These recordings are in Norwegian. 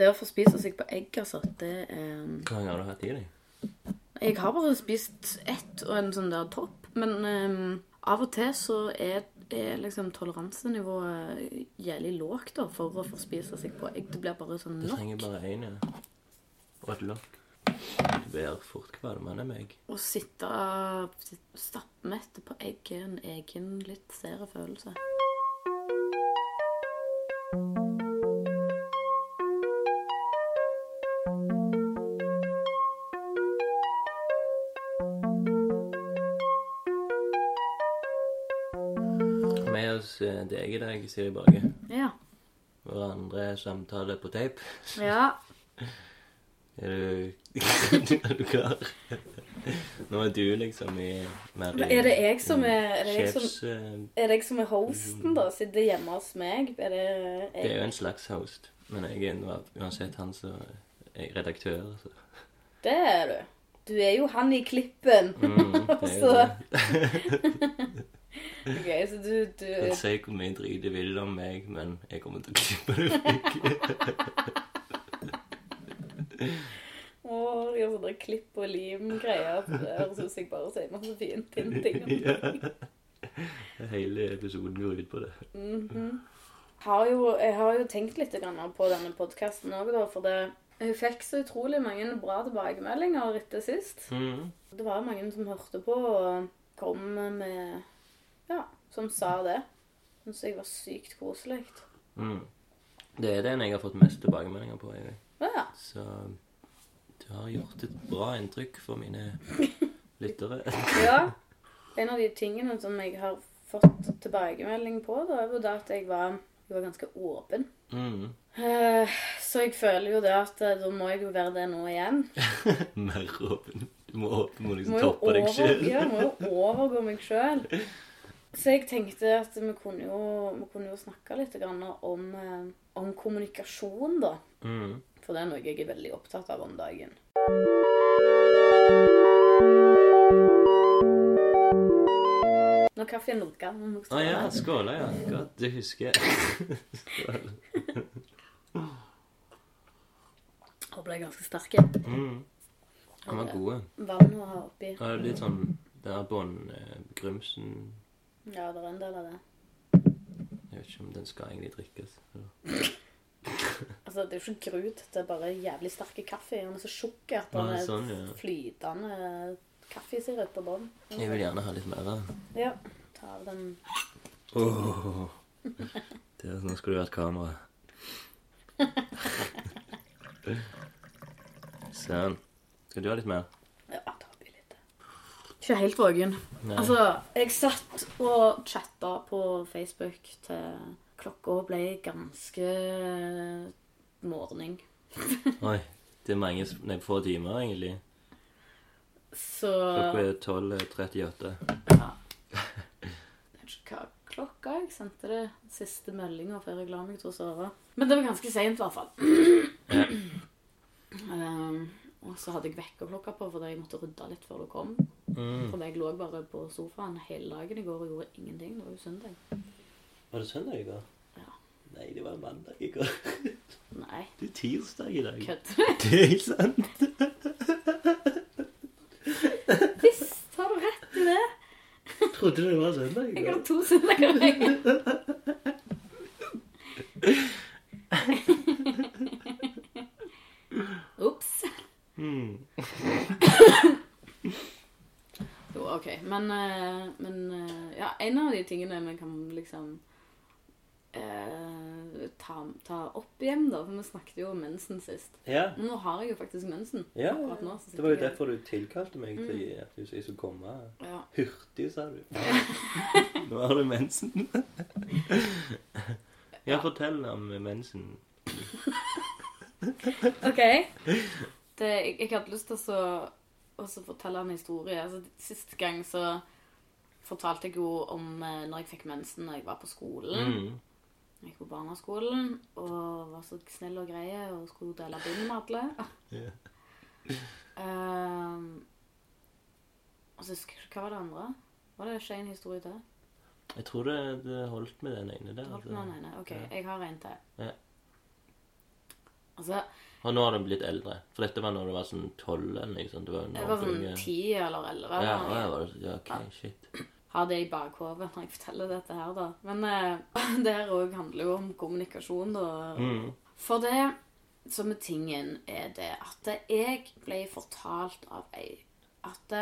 Det å få spise seg på egg, altså, det er Hvor mange har du hatt i deg? Jeg har bare spist ett og en sånn der topp, men um, av og til så er, er liksom toleransenivået jævlig lågt da, for å få spise seg på egg. Det blir bare sånn nok. Du trenger bare én, ja. Og et lokk. Du blir fort kvalmende meg. Å sitte stappmett på egg er en egen litt sære følelse. Eh, deg Siri Borge. Ja. Vår andre samtale på tape. Ja. Er du, er du klar? Nå er du liksom i mer Er det jeg som er- er det jeg som- sjefs, eh, Er det jeg som er hosten, da? Sitter hjemme hos meg? Er det jeg? Det er jo en slags host, men jeg er uansett han som er redaktør. Så. Det er du. Du er jo han i klippen. Mm, det er jo Så- det. Ok, så du, du Jeg sier hvor mye drit de vil om meg, men jeg kommer til å klippe det vekk. De har sånne klipp og lim-greier. Det høres ut som jeg bare sier masse fint ting. Ja. Hele episoden går ut på det. Mhm. har jo, jeg har jo tenkt litt på denne podkasten òg. For det, jeg fikk så utrolig mange bra tilbakemeldinger etter sist. Mm. Det var mange som hørte på og kom med Ja, som sa det. Syns jeg var sykt koselig. Mm. Det er den jeg har fått mest tilbakemeldinger på. Jeg. Ja. Så du har gjort et bra inntrykk for mine lyttere. ja. En av de tingene som jeg har fått tilbakemelding på, da, er jo det at jeg var, jeg var ganske åpen. Mm. Eh, Så jeg føler jo det at eh, da må jeg jo være det nå igjen. Mer åpen. Du må åpen, må liksom Må toppe toppe deg over- sjøl. Ja, må jo overgå meg sjøl. Så jeg tenkte at vi kunne jo, vi kunne jo snakke litt grann om, eh, om kommunikasjon, da. Mm. For det er noe jeg er veldig opptatt av om dagen. Når kaffen lukka Å ah, ja, skåla, ja. Godt, det husker jeg. Håper det er ganske sterk. Mm. Den var gode. Vann å ha oppi. Ja, det er litt sånn Den er båndgrumsen Ja, det er en del av det. Jeg vet ikke om den skal egentlig drikkes. Altså, Det er jo ikke grut, det er bare jævlig sterk kaffe. Den er så tjukk at den er sånn, ja. flytende kaffesirup på bunnen. Jeg vil gjerne ha litt mer av den. Ja. Ta av den oh, Det nå skulle det vært kamera. Sånn. Skal du ha litt mer? Ja, ta oppi litt. Ikke helt våken. Altså, jeg satt og chatta på Facebook til klokka ble ganske morgen. Oi. Det er mange nei, få timer, egentlig. Så Klokka er 12.38. ja. Jeg vet ikke hva klokka jeg sendte det siste meldinga før jeg la meg til å sove. Men det var ganske seint, i hvert fall. Um, og så hadde jeg vekkerklokka på fordi jeg måtte rydde litt før du kom. Mm. For jeg lå bare på sofaen hele dagen i går og gjorde ingenting. Det var jo søndag. Var det søndag i går? Ja. Nei, det var mandag i går. Nei, Det er tirsdag i dag. kødd. Det er ikke sant. Visst har du rett i det. Trodde det var søndag i går. Jeg har to søndager. i jeg. Ops. Mm. Jo, OK. Men, eh, men eh, ja, en av de tingene vi kan liksom eh, ta, ta opp igjen, da For vi snakket jo om mensen sist. Ja. Nå har jeg jo faktisk mensen. Ja, akkurat nå. det var jo derfor du tilkalte meg til at du skulle komme Ja. hurtig, sa du. Nå har du mensen. Ja, fortell om mensen. OK. Det, jeg, jeg hadde lyst til å så- å så fortelle en historie. Altså, Sist gang så fortalte jeg jo om eh, når jeg fikk mensen når jeg var på skolen. Mm. Jeg gikk på barneskolen og var så snill og greie og skulle dele bind med alle. Ja. Ehm, og så husker jeg ikke hva var det andre. Var det ikke en historie til? Jeg tror det, det holdt med den ene der. Det holdt altså. med den ene. Ok, Ja. jeg har en til. Ja. Altså, Og nå har den blitt eldre. For dette var når du var sånn tolv eller noe sånt. Det var jo jeg var sånn ti eller elleve. Ja, ja, noe. var ja, ok, shit. ha det i bakhodet når jeg forteller dette her, da. Men eh, det her òg handler jo om kommunikasjon, da. Mm. For det som er tingen, er det at jeg ble fortalt av ei at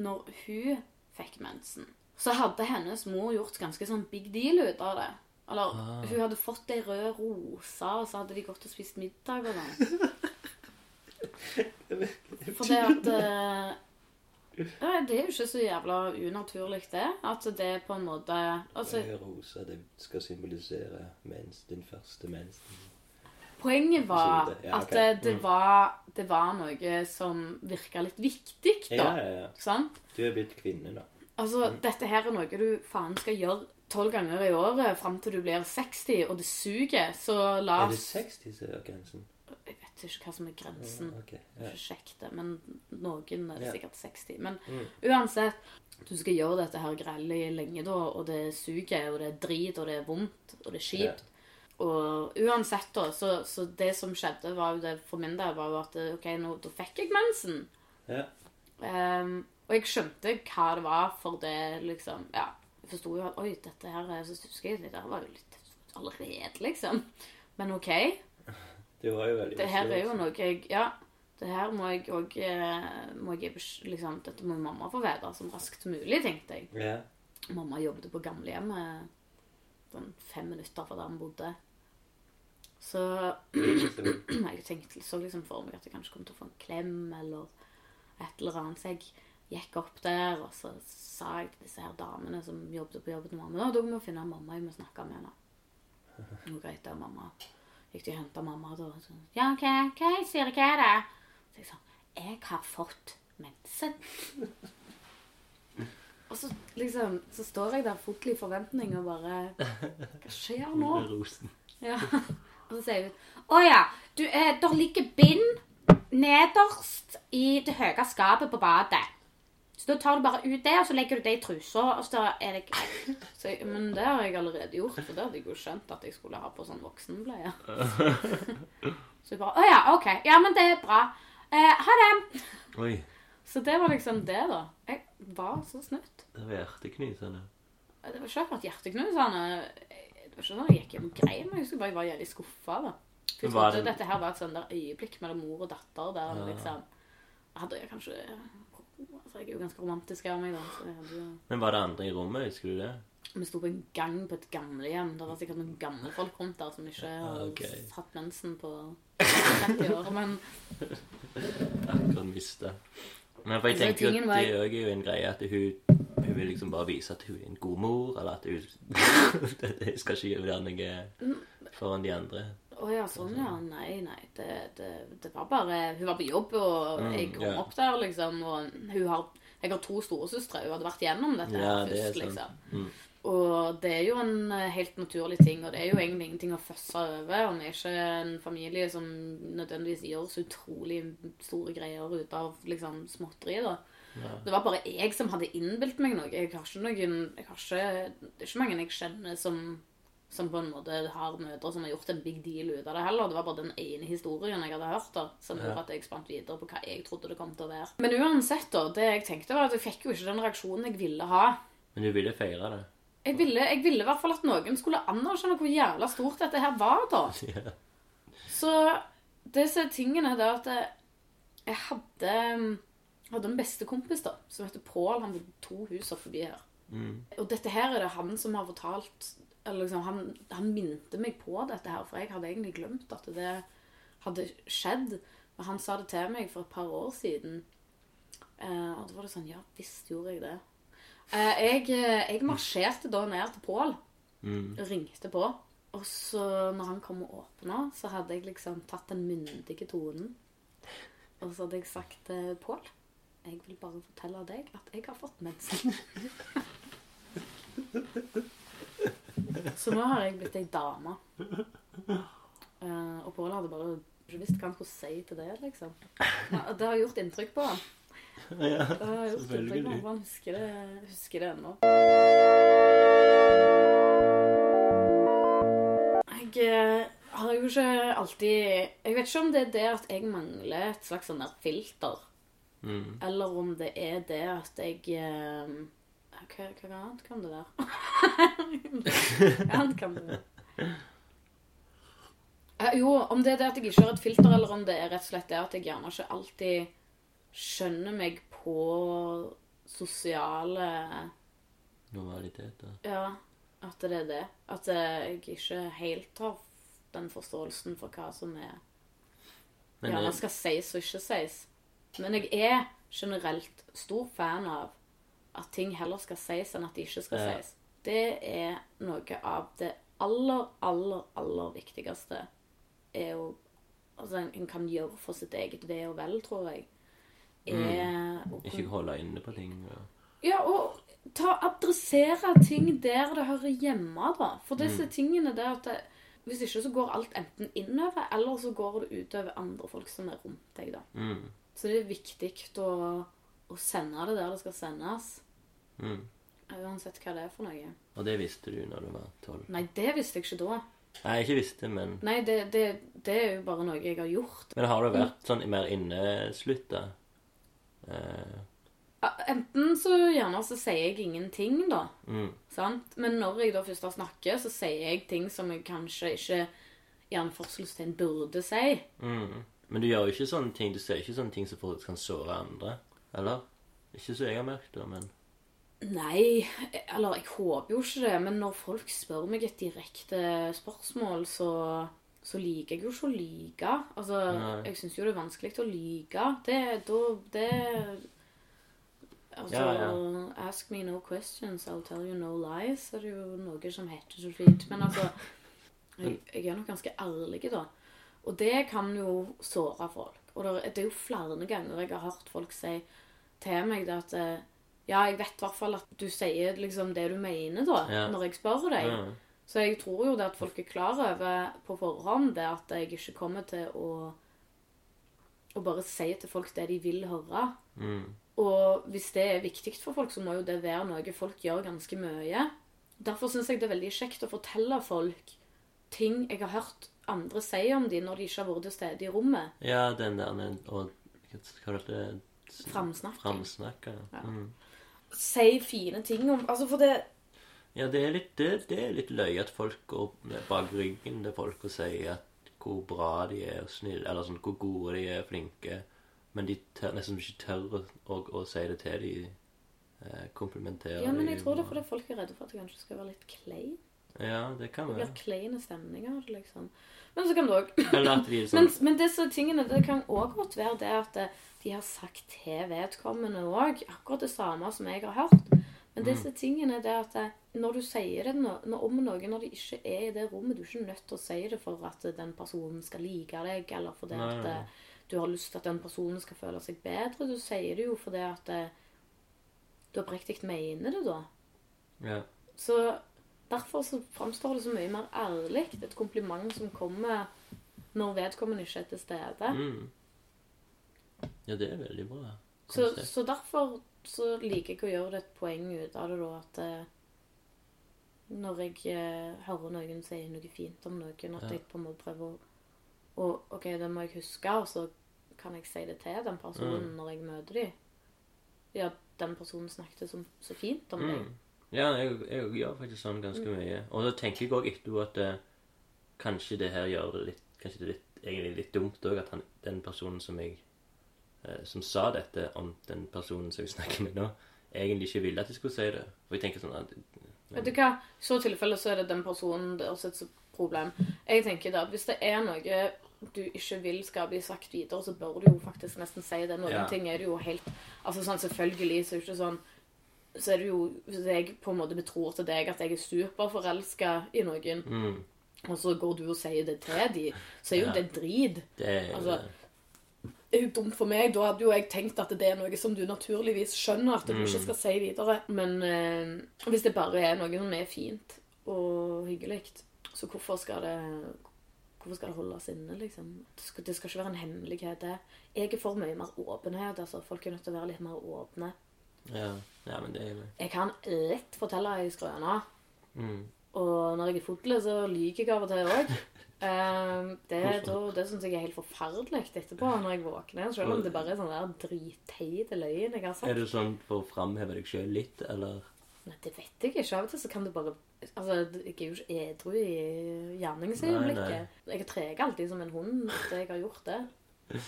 når hun fikk mensen, så hadde hennes mor gjort ganske sånn big deal ut av det. Eller hun hadde fått ei rød rose, og så hadde de gått og spist middag og sånn. Det at eh, ja, Det er jo ikke så jævla unaturlig, det. At det på en måte altså, Rød rose, rosa, det skal symbolisere mens, din første mens. Poenget var ja, at det, Mm. var, det var noe som virka litt viktig, da. Ja, ja, ja. Sant? Du er blitt kvinne, da. Altså, dette her er noe du faen skal gjøre tolv ganger i året fram til du blir 60, og det suger, så la Er det 60 som er grensen? Jeg vet ikke hva som er grensen. Ok, Jeg ja. ikke sjekk det, men noen er det Ja. sikkert 60. Men Mm. uansett, du skal gjøre dette her grellet lenge, da, og det suger, og det er drit, og det er vondt, og det er kjipt. Og uansett, da, så, så det som skjedde, var jo det for min del, var jo at OK, nå da fikk jeg mensen. Ja. Um, og jeg skjønte hva det var for det, liksom Ja. Forsto jo at Oi, dette her er så husker jeg, det var jo litt allerede, liksom. Men OK. Det var jo veldig Det her er jo noe jeg Ja. Det her må jeg òg må jeg, liksom, Dette må mamma få vite så raskt som mulig, tenkte jeg. Ja. Mamma jobbet på gamlehjemmet sånn fem minutter fra der vi bodde. Så jeg tenkte så liksom for meg at jeg kanskje kom til å få en klem eller et eller annet. Så jeg gikk opp der, og så sa jeg til disse her damene som jobbet på jobben til mamma at dere må finne mamma, jeg må snakke med henne. Var greit, da, mamma. Gikk de og henta mamma, da. og Så, ja, OK, OK, sier hva er det? Så jeg sa Jeg har fått mensen. Og så liksom, så står jeg der fotlig i forventning og bare Hva skjer nå? Rosen. Ja. Og så sier hun Å ja, du, eh, der ligger bind nederst i det høye skapet på badet. Så da tar du bare ut det, og så legger du det i trusa, og så er det greit. Jeg, men det har jeg allerede gjort, for det hadde jeg jo skjønt at jeg skulle ha på sånn voksenbleie. Så jeg bare Å ja, OK. Ja, men det er bra. Eh, ha det. Oi, Så det var liksom det, da. Jeg var så snutt. det var hjerteknusende. Det var ikke akkurat hjerteknusende. Det var ikke sånn at jeg gikk hjem og grein, men jeg husker bare jeg var jævlig skuffa. da. For jeg trodde det- dette her var et sånn der øyeblikk mellom mor og datter der Ja. liksom Hadde jeg kanskje altså Jeg er jo ganske romantisk av meg, da. Så jeg hadde jo Men var det andre i rommet, husker du det? Vi sto på en gang på et gamlehjem. Det var sikkert noen gamle folk rundt der som ikke har ok. hatt mensen på 30 år. Men Akkurat mista. Men for jeg Altså, tenker jo at det det er jo en greie at hun, hun vil liksom bare vise at hun er en god mor, eller at hun Det skal ikke gjøre noe foran de andre. Å ja, sånn ja. Nei, nei. Det, det, det var bare Hun var på jobb, og Mm, jeg kom yeah. opp der, liksom. Og hun har Jeg har to storesøstre. Hun hadde vært gjennom dette Ja, det først, sant. liksom. Mm. Og det er jo en eh, helt naturlig ting, og det er jo egentlig ingenting å føsse over. Vi er ikke en familie som nødvendigvis gjør så utrolig store greier ut av liksom småtteri, da. Ja. Det var bare jeg som hadde innbilt meg noe. Jeg har ikke noen jeg har ikke, Det er ikke mange jeg kjenner som, som på en måte har mødre som har gjort en big deal ut av det heller. Det var bare den ene historien jeg hadde hørt, da, som Ja. gjorde at jeg spant videre på hva jeg trodde det kom til å være. Men uansett, da, det jeg tenkte var at jeg fikk jo ikke den reaksjonen jeg ville ha. Men du ville feire det. Jeg ville, jeg ville i hvert fall at noen skulle anerkjenne hvor jævla stort dette her var, da. Ja. Så disse tingene er at jeg, hadde, jeg hadde en bestekompis da, som heter Pål. Han bodde to hus opp forbi her. Mm. Og dette her er det han som har fortalt liksom, han, han minte meg på dette her, for jeg hadde egentlig glemt at det hadde skjedd. Men han sa det til meg for et par år siden. Eh, og da var det sånn Ja visst gjorde jeg det. Eh, jeg, eh, jeg marsjerte da ned til Pål Mm. ringte på. Og så når han kom og åpna, så hadde jeg liksom tatt den myndige tonen. Og så hadde jeg sagt til Pål Jeg vil bare fortelle deg at jeg har fått mensen. så nå har jeg blitt ei dame. Uh, og Pål hadde bare ikke visst hva han skulle si til det, liksom. Ja, det har gjort inntrykk på ham. ja. Det har gjort inntrykk på Selvfølgelig. han husker det, husker det ennå. Jeg eh, har jo ikke alltid Jeg vet ikke om det er det at jeg mangler et slags sånn der filter, Mm. eller om det er det at jeg eh, Hva, hva annet kan det der? Hva annet kan være? Eh, Jo, om det er det at jeg ikke har et filter, eller om det er rett og slett det at jeg gjerne ikke alltid skjønner meg på sosiale Normalitet. Ja, at det er det. At jeg ikke helt har den forståelsen for hva som er Men gjerne skal sies og ikke sies. Men jeg er generelt stor fan av at ting heller skal sies enn at de ikke skal Ja. sies. Det er noe av det aller, aller, aller viktigste er jo Altså en, kan gjøre for sitt eget ve og vel, tror jeg. Er å ikke holde inne på ting. Ja, ja, og ta, adressere ting der det hører hjemme, da. For disse tingene der at det, Hvis ikke så går alt enten innover, eller så går det utover andre folk som er rundt deg, da. Mm. Så det er viktig å, å sende det der det skal sendes. Mm. Uansett hva det er for noe. Og det visste du når du var tolv? Nei, det visste jeg ikke da. Nei, ikke visste, men Nei, det, det, det er jo bare noe jeg har gjort. Men har det vært sånn mer inneslutta? Eh, Enten så gjerne så sier jeg ingenting, da. mm. Sant? Men når jeg da først har snakket, så sier jeg ting som jeg kanskje ikke i anførselstegn burde si. Mm. Men du gjør jo ikke sånne ting Du sier ikke sånne ting som folk kan såre andre? Eller? Ikke så jeg har merket det, men Nei, eller jeg håper jo ikke det, men når folk spør meg et direkte spørsmål, så, så liker jeg jo ikke å lyve. Altså, Nei. jeg syns jo det er vanskelig å lyve. Det, da, det Altså, Ja, ja. ask me no questions, I'll tell you no lies, er det jo noe som heter så fint. Men altså, jeg, jeg er nok ganske ærlig, da. Og det kan jo såre folk. Og det, er jo flere ganger jeg har hørt folk si til meg det at eh, Ja, jeg vet i hvert fall at du sier liksom det du mener, da, Ja. når jeg spør deg. ja. Så jeg tror jo det at folk er klar over på forhånd det at jeg ikke kommer til å å bare si til folk det de vil høre. Mm. Og hvis det er viktig for folk, så må jo det være noe folk gjør ganske mye. Derfor syns jeg det er veldig kjekt å fortelle folk ting jeg har hørt andre sier om dem når de ikke har vært til stede i rommet. ja, den der Og hva kalte det? Framsnakking. Framsnakka. Ja. Mm. Si fine ting om Altså, for det Ja, det er litt, det, det er litt løye at folk går bak ryggen til folk og sier at hvor bra de er og snille, eller sånn hvor gode de er, flinke, men de tør, nesten ikke tør å, å, å si det til de eh, komplimenterer Ja, men jeg tror det er fordi folk er redde for at det kanskje skal være litt klein. Ja, det kan Det være. blir kleine stemninger liksom. Men så kan det òg Men, sånn men disse tingene, det kan òg godt være det at eh, de har sagt til vedkommende òg akkurat det samme som jeg har hørt. Men disse tingene er det at eh, når du sier det om noe når de ikke er i det rommet Du er ikke nødt til å si det for at den personen skal like deg, eller fordi Nei, at nei. eh, du har lyst til at den personen skal føle seg bedre. Du sier det jo fordi at du oppriktig mener det, da. ja. Så derfor så framstår det så mye mer ærlig. Et kompliment som kommer når vedkommende ikke er til stede. Mm. ja, det er veldig bra. Så, så derfor så liker jeg å gjøre det et poeng ut av det, da, at eh, når jeg eh, hører noen si noe fint om noen, at Ja. jeg på en måte prøver å og, OK, det må jeg huske, og så kan jeg si det til den personen Mm. når jeg møter dem. Ja, den personen snakket så, så fint om deg. Ja, jeg, jeg gjør faktisk sånn ganske Mm. mye. Og så tenker jeg òg etterpå at eh, kanskje det her gjør det litt Kanskje det er litt, egentlig litt dumt òg at han, den personen som jeg eh, Som sa dette om den personen som jeg snakker med nå, egentlig ikke ville at jeg skulle si det. For jeg tenker sånn at Vet du hva? I så tilfelle så er det den personen det er også et problem. Jeg tenker da at hvis det er noe du ikke vil skal bli sagt videre, så bør du jo faktisk nesten si det. Noen Ja. ting er det jo helt Altså sånn selvfølgelig så er det ikke sånn Så er det jo Hvis jeg på en måte betror til deg at jeg er superforelska i noen, mm, og så går du og sier det til dem, så er jo Ja. det drit. Det er Altså, det er jo dumt for meg. Da hadde jo jeg tenkt at det er noe som du naturligvis skjønner at du Mm. ikke skal si videre. Men eh, hvis det bare er noe som er fint og hyggelig, så hvorfor skal det Hvorfor skal det holdes inne, liksom? Det skal, det skal ikke være en hemmelighet, det. Jeg er for mye mer åpenhet. altså Folk er nødt til å være litt mer åpne. ja, ja, men det er jo Jeg kan lett fortelle ei skrøne. mm, Og når jeg er full, så lyver jeg av og til òg. det da, det syns jeg er helt forferdelig etterpå når jeg våkner. Selv om det bare er sånn der dritteite løgn jeg har sagt. Er det sånn for å framheve deg sjøl litt, eller? Nei, det vet jeg ikke. Av og til så kan du bare Altså, jeg er jo ikke edru i gjerningsøyeblikket. Jeg treger alltid som en hund etter jeg har gjort det.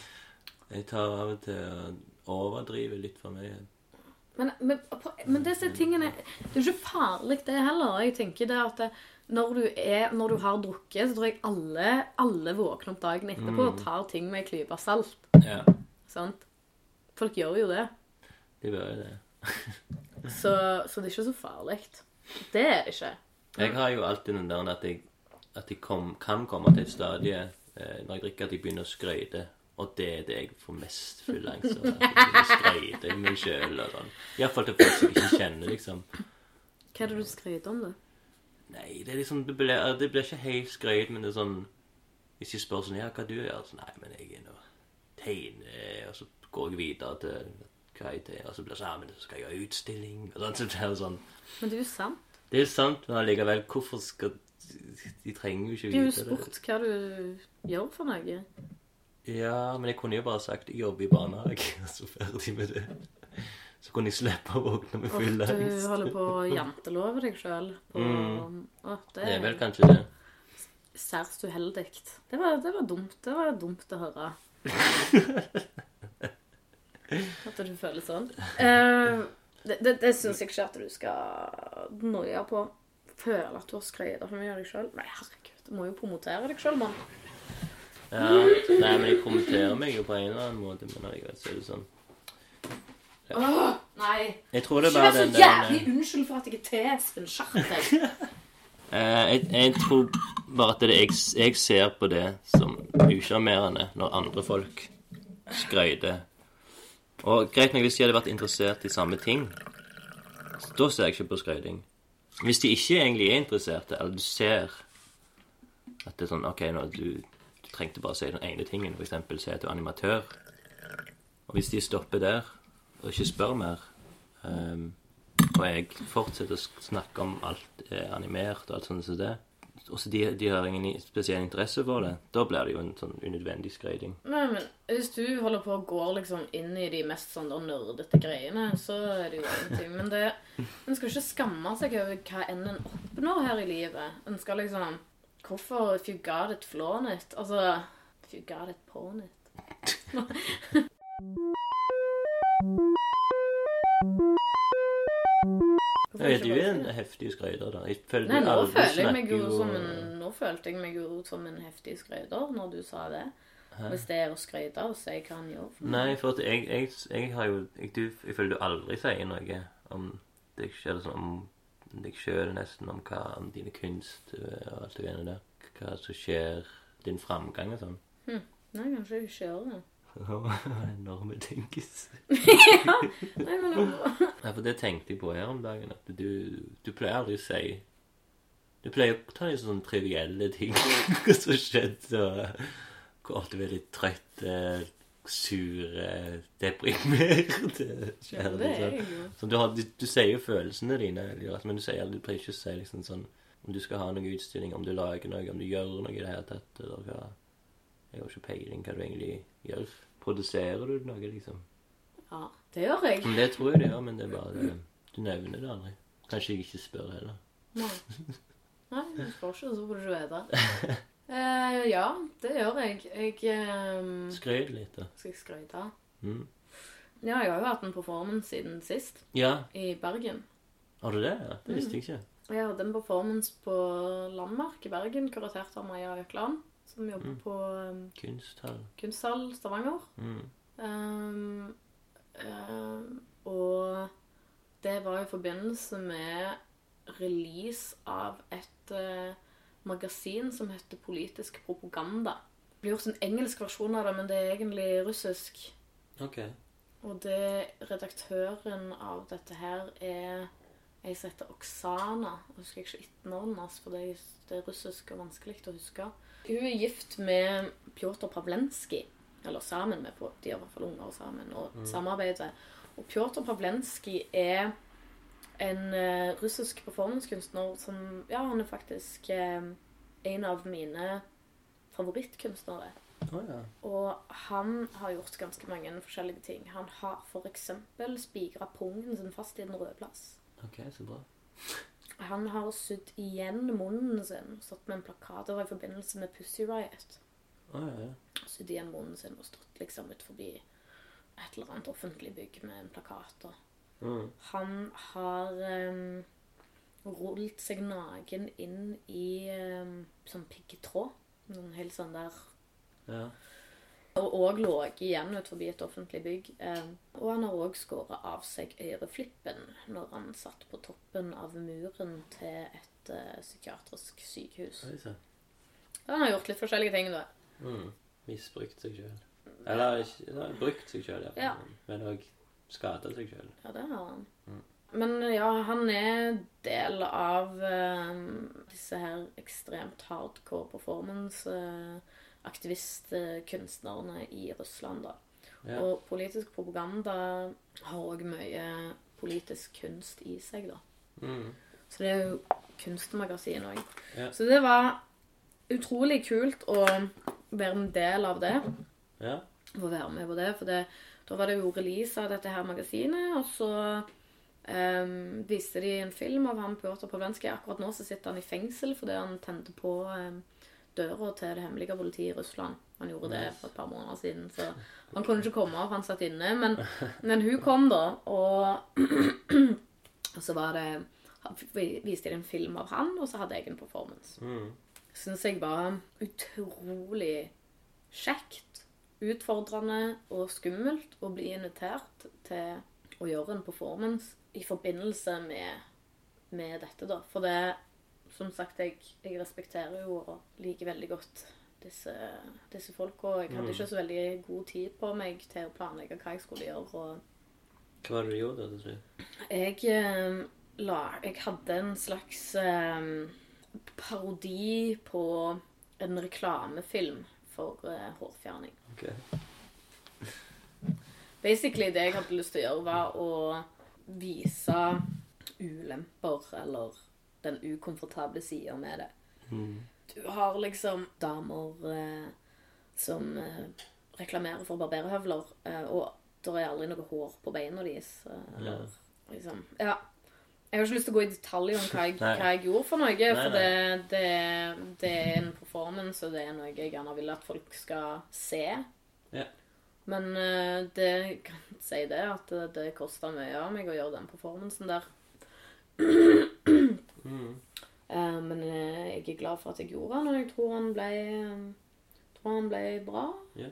Jeg tar av og til og overdriver litt for mye. Men, men, men disse tingene Det er jo ikke farlig, det heller. Jeg tenker det at det, når, du er, når du har drukket, så tror jeg alle, alle våkner opp dagen etterpå og tar ting med en klype salt. Ja, Sant? Folk gjør jo det. de gjør jo det. Så, så det er ikke så farlig. Det er det ikke. Jeg har jo alltid den der at jeg, at jeg kom, kan komme til et stadie eh, når jeg drikker, at jeg begynner å skryte. Og det er det jeg får mest fullangst av. At jeg meg sjøl og sånn. Iallfall til folk som jeg ikke kjenner, liksom. Hva er det du skryter om, da? Nei, det er liksom Det blir, det blir ikke helt skryt, men det er sånn Hvis jeg spør sånn Ja, hva du gjør? Så, nei, men jeg er nå tegner Og så går jeg videre til hva jeg tegner, og så blir det sånn Ja, men så skal jeg ha utstilling Og sånn, så det sånn Men det er jo sant. Det er jo sant, men allikevel, hvorfor skal De trenger jo ikke Det er jo spurt hva du gjør for noe. Ja, men jeg kunne jo bare sagt jeg jobber i barnehage, og så ferdig med det. Så kunne jeg slippe å våkne med Og angst. du holder på å jantelove deg sjøl. Mm. Det Det er vel kanskje det. særs uheldig. Det var, det var dumt. Det var dumt å høre. At du føler sånn. Uh, det det, det syns jeg ikke at du skal noie på. Føle at du har skrevet for mye av deg sjøl. Nei, herregud. Du må jo promotere deg sjøl, mann. Ja, nei, men jeg kommenterer meg jo på en eller annen måte, men allikevel så er det sånn. Åh, nei. Jeg tror det Ikke er vær bare så den der jævlig unnskyld for at jeg er tespen. Skjerp deg. Eh, jeg, jeg tror bare at det, jeg, jeg ser på det som usjarmerende når andre folk skryter. Og greit nok hvis de hadde vært interessert i samme ting, da ser jeg ikke på skryting. Hvis de ikke egentlig er interesserte, eller du ser at det er sånn OK, nå, du trengte bare å si den ene tingen, f.eks. si at du er animatør. Og hvis de stopper der og ikke spør mer um, og jeg fortsetter å snakke om alt er animert og alt sånt som det. Og så de, de har ingen spesiell interesse for det. Da blir det jo en sånn unødvendig skryting. Nei, men hvis du holder på å gå liksom inn i de mest sånn nerdete greiene, så er det jo ingenting. Men det, en skal ikke skamme seg over hva enn en oppnår her i livet. En skal liksom Hvorfor if you got it, flaunt it? Altså If you got it, pawn it. Jeg Ja, du er en heftig skryter, da. Jeg føler Nei, nå føler jeg meg jo som en Nå følte jeg meg jo som en heftig skryter når du sa det. Hvis det er å skryte hva han gjør. for. Nei, for at jeg, jeg, jeg har jo jeg, du, jeg føler du aldri sier noe om deg selv, sånn om deg sjøl, nesten, om hva om dine kunst øh, og alt det greiene der. Hva som skjer, din framgang og sånn. Nei, kanskje jeg gjør det. Enorme tenkes. Nei, men det Ja, for det tenkte jeg på her om dagen. At du, du pleier aldri å si Du pleier å ta litt sånne trivielle ting som skjedde. Og, hvor du er litt trøtt, eh, sur, eh, deprimert. Ja, det er. Så du, har, du, du sier jo følelsene dine, men du, sier, du pleier ikke å si liksom sånn om du skal ha noen utstilling, om du lager noe, om du gjør noe i det hele tatt. Eller hva. Jeg har ikke peiling hva du egentlig gjør. Produserer du noe, liksom? Ja, det gjør jeg. Men Det tror jeg det gjør, men det er bare det. Du nevner det aldri. Kanskje jeg ikke spør heller. Nei, Nei du spør ikke, så får du ikke vite. Eh, ja, det gjør jeg. Jeg eh, Skryt litt, da. Skal jeg skryte? Mm. Ja, jeg har jo hatt en performance siden sist, Ja, i Bergen. har du det? Ja, det visste jeg ikke. Jeg hadde en performance på Landmark i Bergen, kuratert av Maja Økland, som jobber på um, Kunsthall. Kunsthall Stavanger. Mm. Um, um, og det var i forbindelse med release av et eh, magasin som heter Politisk propaganda. Det blir gjort en engelsk versjon av det, men det er egentlig russisk. Ok. Og det, redaktøren av dette her er ei som heter Oksana. Jeg husker ikke etternavnet hennes, for det er, det er russisk og vanskelig å huske. Hun er gift med Pjotr Pavlenskij. Eller sammen med De har i hvert fall unger sammen og samarbeider. Og Pjotr Pavlenskij er en eh, russisk performancekunstner som Ja, han er faktisk eh, en av mine favorittkunstnere. Oh, ja. Og han har gjort ganske mange forskjellige ting. Han har f.eks. spigra pungen sin fast i den røde plass. Ok, så bra. Han har sydd igjen munnen sin, stått med en plakat. over i forbindelse med Pussy Riot. Oh, ja, ja. Sydd igjen munnen sin og stått liksom ut forbi et eller annet offentlig bygg med en plakat. Og Mm. han har um, rullet seg naken inn i um, sånn piggtråd. Noen helt sånn der ja. Og òg ligget igjen ut forbi et offentlig bygg. Um, og han har òg skåret av seg øreflippen når han satt på toppen av muren til et uh, psykiatrisk sykehus. Oi. Han har gjort litt forskjellige ting, da. Mm. Misbrukt seg sjøl. Eller ikke ja, brukt seg sjøl, Ja. men òg skada seg sjøl. Ja, det har han. Mm. Men ja, han er del av uh, disse her ekstremt hardcore performance-aktivistkunstnerne i Russland, da. Ja. Og politisk propaganda har òg mye politisk kunst i seg, da. Mm. Så det er jo kunstmagasin òg. Ja. Så det var utrolig kult å være en del av det. ja. Få være med på det. For det, da var det jo release av dette her magasinet, og så um, viste de en film av han Pjotr Pavlenskij. Akkurat nå så sitter han i fengsel fordi han tente på um, døra til det hemmelige politiet i Russland. Han gjorde det for et par måneder siden, så han kunne ikke komme, for han satt inne. Men, men hun kom, da, og, og så var det viste de en film av han, og så hadde jeg en performance. Mm. Syns jeg var utrolig kjekt, utfordrende og skummelt å bli invitert til å gjøre en performance i forbindelse med, med dette, da. For det Som sagt, jeg, jeg respekterer jo og liker veldig godt disse, disse folka. Jeg hadde Mm. ikke så veldig god tid på meg til å planlegge hva jeg skulle gjøre. og Hva var det du gjorde da du tror jeg, eh, la, jeg hadde en slags eh, parodi på en reklamefilm for uh, hårfjerning. Okay. Basically det jeg hadde lyst til å gjøre, var å vise ulemper eller den ukomfortable sida med det. Mm. Du har liksom damer eh, som eh, reklamerer for barberhøvler, eh, og det er aldri noe hår på beina deres. Eh, ja. liksom Ja. Jeg har ikke lyst til å gå i detalj om hva jeg, hva jeg gjorde for noe, Nei, for det, det, det er en performance, og det er noe jeg gjerne vil at folk skal se. Ja. Men eh, det jeg kan si det, at det, det kosta mye av meg å gjøre den performancen der. Mm. Eh, men eh, jeg er glad for at jeg gjorde den, og jeg tror han ble, tror han ble bra. Ja.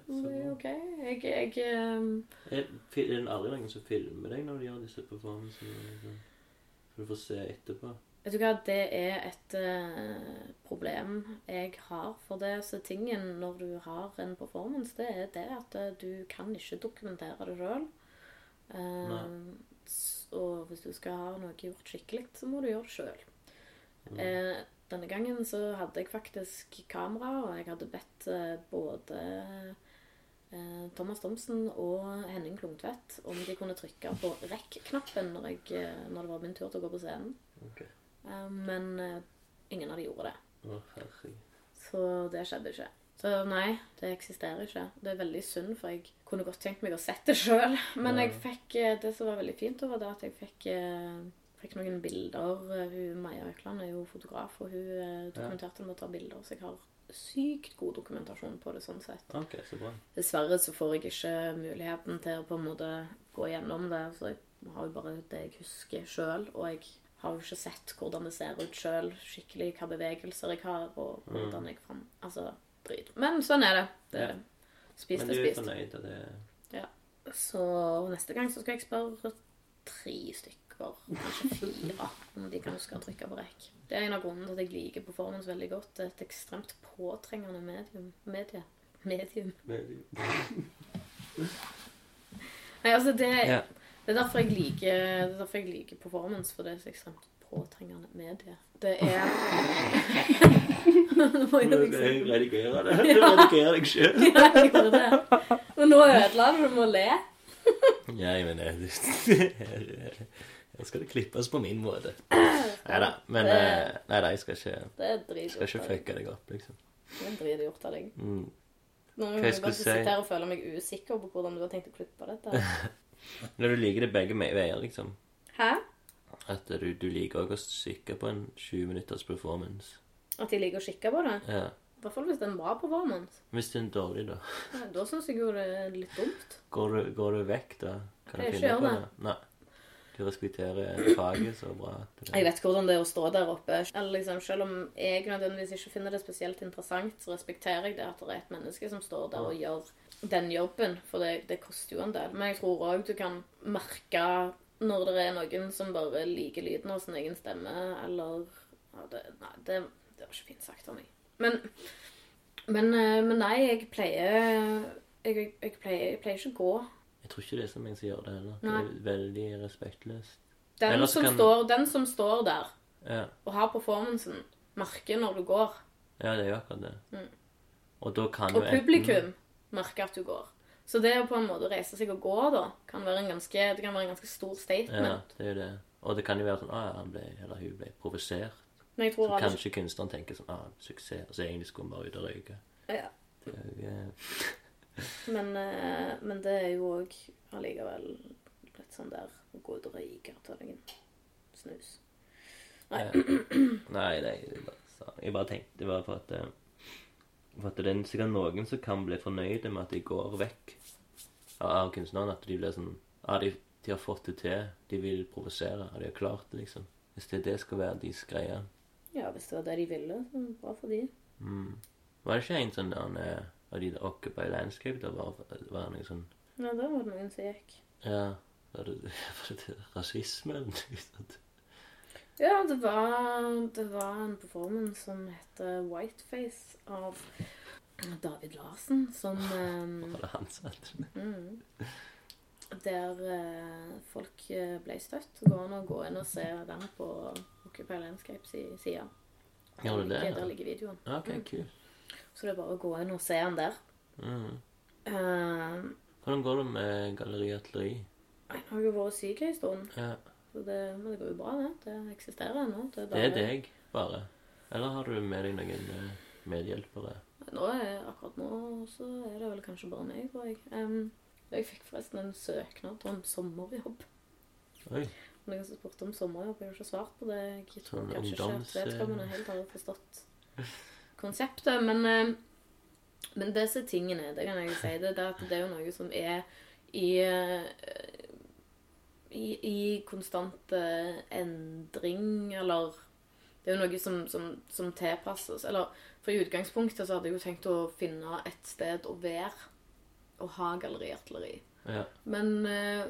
OK. Jeg, jeg eh, Er, er det aldri noen som filmer deg når du gjør disse performancene? Du får se etterpå? Vet du hva, det er et uh, problem jeg har. For det så tingen når du har en performance, det er det at uh, du kan ikke dokumentere det sjøl. Uh, og hvis du skal ha noe gjort skikkelig, så må du gjøre det sjøl. Mm. Eh, denne gangen så hadde jeg faktisk kamera, og jeg hadde bedt eh, både eh, Thomas Thomsen og Henning Klungtvedt om de kunne trykke på rekk-knappen når, eh, når det var min tur til å gå på scenen. Ok. Eh, men eh, ingen av de gjorde det. Oh. Så det skjedde ikke. Så nei, det eksisterer ikke. Det er veldig synd, for jeg kunne godt tenkt meg å sett det sjøl. Men jeg fikk, eh, det som var veldig fint, var det at jeg fikk, eh, fikk noen bilder. Eh, Hun, Maja Økland er jo fotograf, og hun eh, dokumenterte med å ta bilder. Så jeg har sykt god dokumentasjon på det sånn sett. Okay, så bra. Dessverre så får jeg ikke muligheten til å på en måte gå gjennom det. Så jeg har jo bare det jeg husker sjøl. Og jeg har jo ikke sett hvordan det ser ut sjøl, skikkelig hva bevegelser jeg har, og hvordan jeg fram... Altså, drit. Men sånn er det. det Ja. Spist Men er du er spist. fornøyd og det? Så neste gang så skal jeg spørre tre stykker, kanskje fire, om de kan huske å trykke på rekk. Det er en av grunnene til at jeg liker performance veldig godt. Det er et ekstremt påtrengende medium. Medie. Medium. Nei, altså det, Ja. det er derfor jeg liker Det er derfor jeg liker performance, for det er så ekstremt påtrengende medie. Det er Nå må jeg liksom redigerer det. Du redigerer deg sjøl. Ja, jeg gjorde det. Men nå ødela du, du må le. Ja, jeg mener det- Nå skal det klippes på min måte. Nei da. Men Det- eh, Nei jeg skal ikke, Det er skal ikke deg. fucke deg opp, liksom. Det er dritgjort av deg. Mm. Nå må jeg jeg bare si? sitte her og føle meg usikker på hvordan du har tenkt å klippe dette. Når du liker det begge veier, liksom. Hæ? At du, du liker òg å kikke på en 20 minutters performance. At jeg liker å kikke på det? Ja. I hvert fall hvis det er en bra performance. Hvis det er en dårlig, da. Ja, Da syns jeg jo det er litt dumt. Går du, går du vekk, da? Kan Jeg du ikke på det. det? Nei. Du respekterer faget så bra. Jeg vet hvordan det er å stå der oppe. Liksom, Selv om jeg nødvendigvis ikke finner det spesielt interessant, så respekterer jeg det at det er et menneske som står der og gjør den jobben. For det, det koster jo en del. Men jeg tror òg du kan merke når det er noen som bare liker lyden av sin egen stemme, eller ja, det, Nei, det, det var ikke fint sagt av meg. Men, men, eh, men nei, jeg pleier jeg, jeg, pleier, jeg pleier ikke å gå. Jeg tror ikke det er så mange som gjør det heller. Nei. Det er veldig respektløst. Den, Ellers som kan- står, den som står der Ja, og har performancen, merker når du går. ja det er jo akkurat det. Mm. Og da kan Og jo enten- publikum merker at du går. Så det å på en måte reise seg og gå da, kan være en ganske, det kan være en ganske stor Ja, det er det. Og det kan jo være sånn ah, han ble, eller hun ble provosert. Men jeg tror så kanskje kunstneren tenker sånn ah, suksess. Og så egentlig skulle hun bare ut og røyke. Ja. Det er jo, Men, eh, men det er jo òg allikevel litt sånn der å gå ut og røyke og ta deg en snus. Nei. Nei, nei, jeg bare, jeg bare tenkte bare for at eh, For at det er sikkert noen som kan bli fornøyde med at de går vekk av, av kunstneren. At de blir sånn Ja, de, de har fått det til. De vil provosere. Og de har klart det, liksom. Hvis det, det skal være deres greie. Ja, hvis det var det de ville, så bra for de. Mm. Var det ikke en sånn der eh, av de der Occupy Landscape? Det var, var noe sånn Ja, da var det noen som gikk. Ja, var det, var det rasisme noe sånt? Ja, det var, det var en performance som heter Whiteface av David Larsen, som eh, Var det han det? Mm. Der eh, folk eh, ble støtt. Det går an å gå inn og se den på Occupy Landscapes i sida. Gjør det det? Der ligger videoen. Ja, ok, kult. Så det er bare å gå inn og se den der. Mm. Uh, Hvordan går det med Galleri Atelier? jeg har jo vært syk en stund, Ja. så det, men det går jo bra, det. Det eksisterer ennå. Det, Det er deg, bare? Eller har du med deg noen eh, medhjelpere? Nå er, akkurat nå så er det vel kanskje bare meg, tror jeg. Um, jeg fikk forresten en søknad om sommerjobb. Oi. Noen som spurte om sommerjobb. Jeg har ikke svart på det. Jeg tror Sånn kanskje ikke at vedkommende helt har forstått konseptet. Men, eh, men disse tingene, det kan jeg si, det, det, at det er jo noe som er i eh, i, i konstant eh, endring, eller Det er jo noe som, som, som tilpasses. Eller for i utgangspunktet så hadde jeg jo tenkt å finne et sted å være og ha galleriartilleri. Ja. Men uh,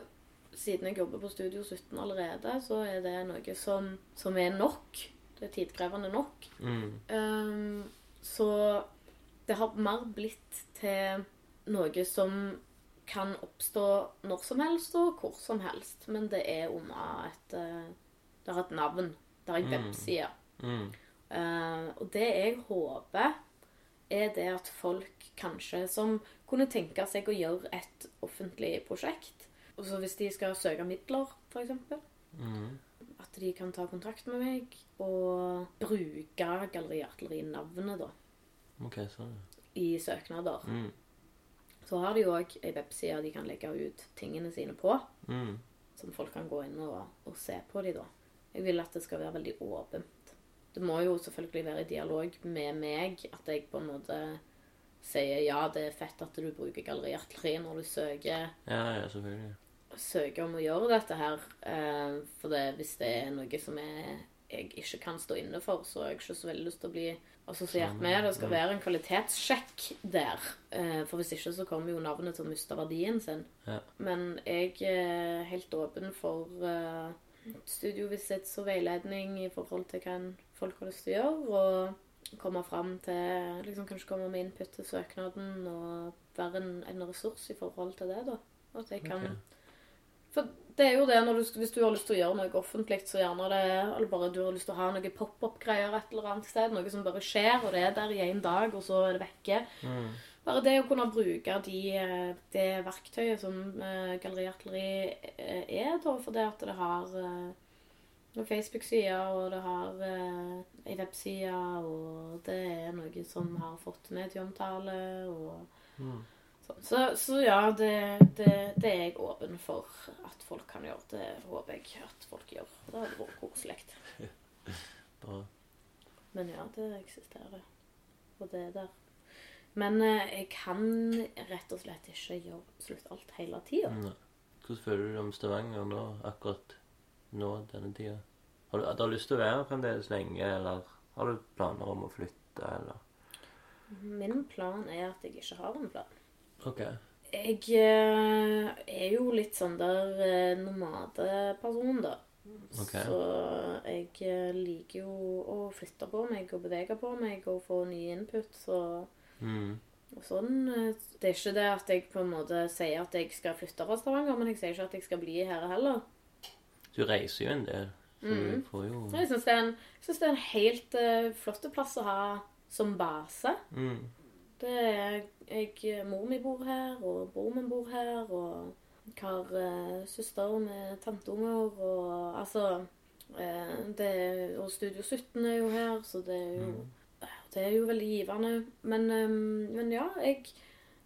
siden jeg jobber på Studio 17 allerede, så er det noe som, som er nok. Det er tidkrevende nok. Mm. Ehm, så det har mer blitt til noe som kan oppstå når som helst og hvor som helst. Men det er under et eh, Det har et navn. Det har en Mm. webside. Mm. Eh, og det jeg håper, er det at folk kanskje som kunne tenke seg å gjøre et offentlig prosjekt og så Hvis de skal søke midler, f.eks., Mm. at de kan ta kontakt med meg og bruke Galleri Artilleri-navnet da, OK, sånn. i søknader. Mm. Så har de òg ei webside de kan legge ut tingene sine på, Mm. som folk kan gå inn og, og se på de da. Jeg vil at det skal være veldig åpent. Det må jo selvfølgelig være i dialog med meg, at jeg på en måte sier ja, det er fett at du bruker Galleri Artilleri når du søker, Ja, ja, selvfølgelig. søker om å gjøre dette her. Eh, for det, hvis det er noe som jeg, jeg ikke kan stå inne for, så har jeg ikke så veldig lyst til å bli assosiert med. Det skal være en kvalitetssjekk der. Eh, for hvis ikke så kommer jo navnet til å miste verdien sin. Ja. Men jeg er helt åpen for uh, studiovisits og veiledning i forhold til hva folk har lyst til å gjøre. Og komme fram til liksom Kanskje komme med input til søknaden og være en, en ressurs i forhold til det. da. At jeg kan okay. For det er jo det når du, hvis du har lyst til å gjøre noe offentlig, så gjerne det Eller bare du har lyst til å ha noe pop-up-greier et eller annet sted. Noe som bare skjer, og det er der i én dag, og så er det vekke. Mm. bare det å kunne bruke de, eh, det verktøyet som uh, Galleri Artilleri eh, er, da, for det at det har uh, Facebook-side, og det har uh, ei webside, og det er noe som har fått medieomtale, og Mm. Så, så ja, det, det, det er jeg åpen for at folk kan gjøre. Det håper jeg at folk gjør. Det hadde vært koselig. Bra. Men ja, det eksisterer. Og det er der. Men eh, jeg kan rett og slett ikke gjøre absolutt alt hele tida. Hvordan føler du deg om Stavanger nå, akkurat nå, denne tida? Har du, har du lyst til å være fremdeles lenge, eller har du planer om å flytte, eller? Min plan er at jeg ikke har en plan. OK. Jeg eh, er jo litt sånn der eh, nomadeperson, da. Ok. Så jeg eh, liker jo å flytte på meg og bevege på meg og få nye input. Så Mm. og sånn. Det er ikke det at jeg på en måte sier at jeg skal flytte fra Stavanger, men jeg sier ikke at jeg skal bli her heller. Du reiser jo en del, så mm. du får jo Jeg syns det, det er en helt uh, flott plass å ha som base. mm. Det er, jeg, Mor mi bor her, og bror min bor her, og jeg har eh, søster med tanteunger, og altså eh, det, Og Studio 17 er jo her, så det er jo, det er jo veldig givende. Men, eh, men ja, jeg,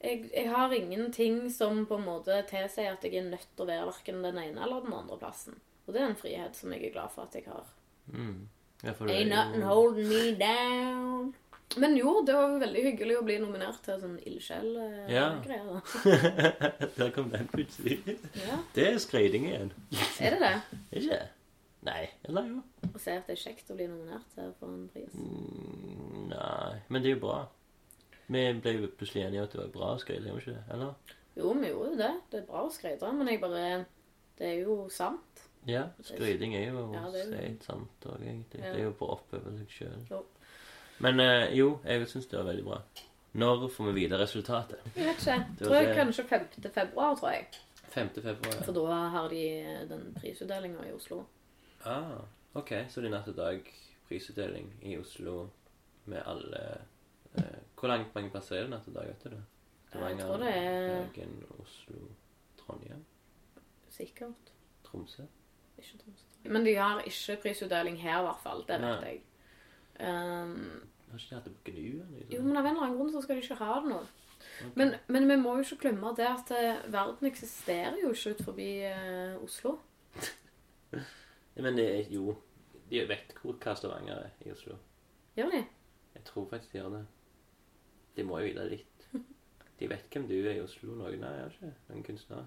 jeg, jeg har ingenting som på en måte tilsier at jeg er nødt til å være verken den ene eller den andre plassen. Og det er en frihet som jeg er glad for at jeg har. Mm. Ja, Ain't nothing holding me down. Men jo, det var veldig hyggelig å bli nominert til sånn Ja. ildsjel-greier. da. Der kom den plutselig. Ja, Det er skryting igjen. Er det det? Ikke? Nei. Eller jo? Å se at det er kjekt å bli nominert til for en pris. Mm, nei. Men det er jo bra. Vi ble jo plutselig enige om at det var bra skreiting, gjorde vi ikke det? Eller? Jo, vi gjorde jo det. Det er bra å skryte, men jeg bare Det er jo sant. Ja. Skryting er jo Ja, å si sant òg, egentlig. Ja. Det er jo bare å oppheve seg sjøl. Men eh, jo, jeg syns det var veldig bra. Når får vi vite resultatet? Jeg vet ikke. Det var Tror jeg det. kanskje 5. februar, tror jeg. 5. februar. For da har de den prisutdelinga i Oslo. Ah, ok. Så det er natt og dag prisutdeling i Oslo med alle eh, Hvor langt mange plasser er det natt og dag, vet du det? Jeg tror det er- Bergen, Oslo, Trondheim, Sikkert. Tromsø. Ikke Tromsø. Men de har ikke prisutdeling her, i hvert fall. Det vet Nei. jeg. Um, Har ikke de hatt det på GNU? Liksom? jo, men av en eller annen grunn så skal de ikke ha det nå. Men, men vi må jo ikke glemme det at eh, verden eksisterer jo ikke ut forbi uh, Oslo. Men det er jo De vet hvor hva Stavanger er i Oslo. Gjør de? Jeg tror faktisk de gjør det. De må jo vite litt. De vet hvem du er i Oslo. Noen er ikke? Noen kunstnere?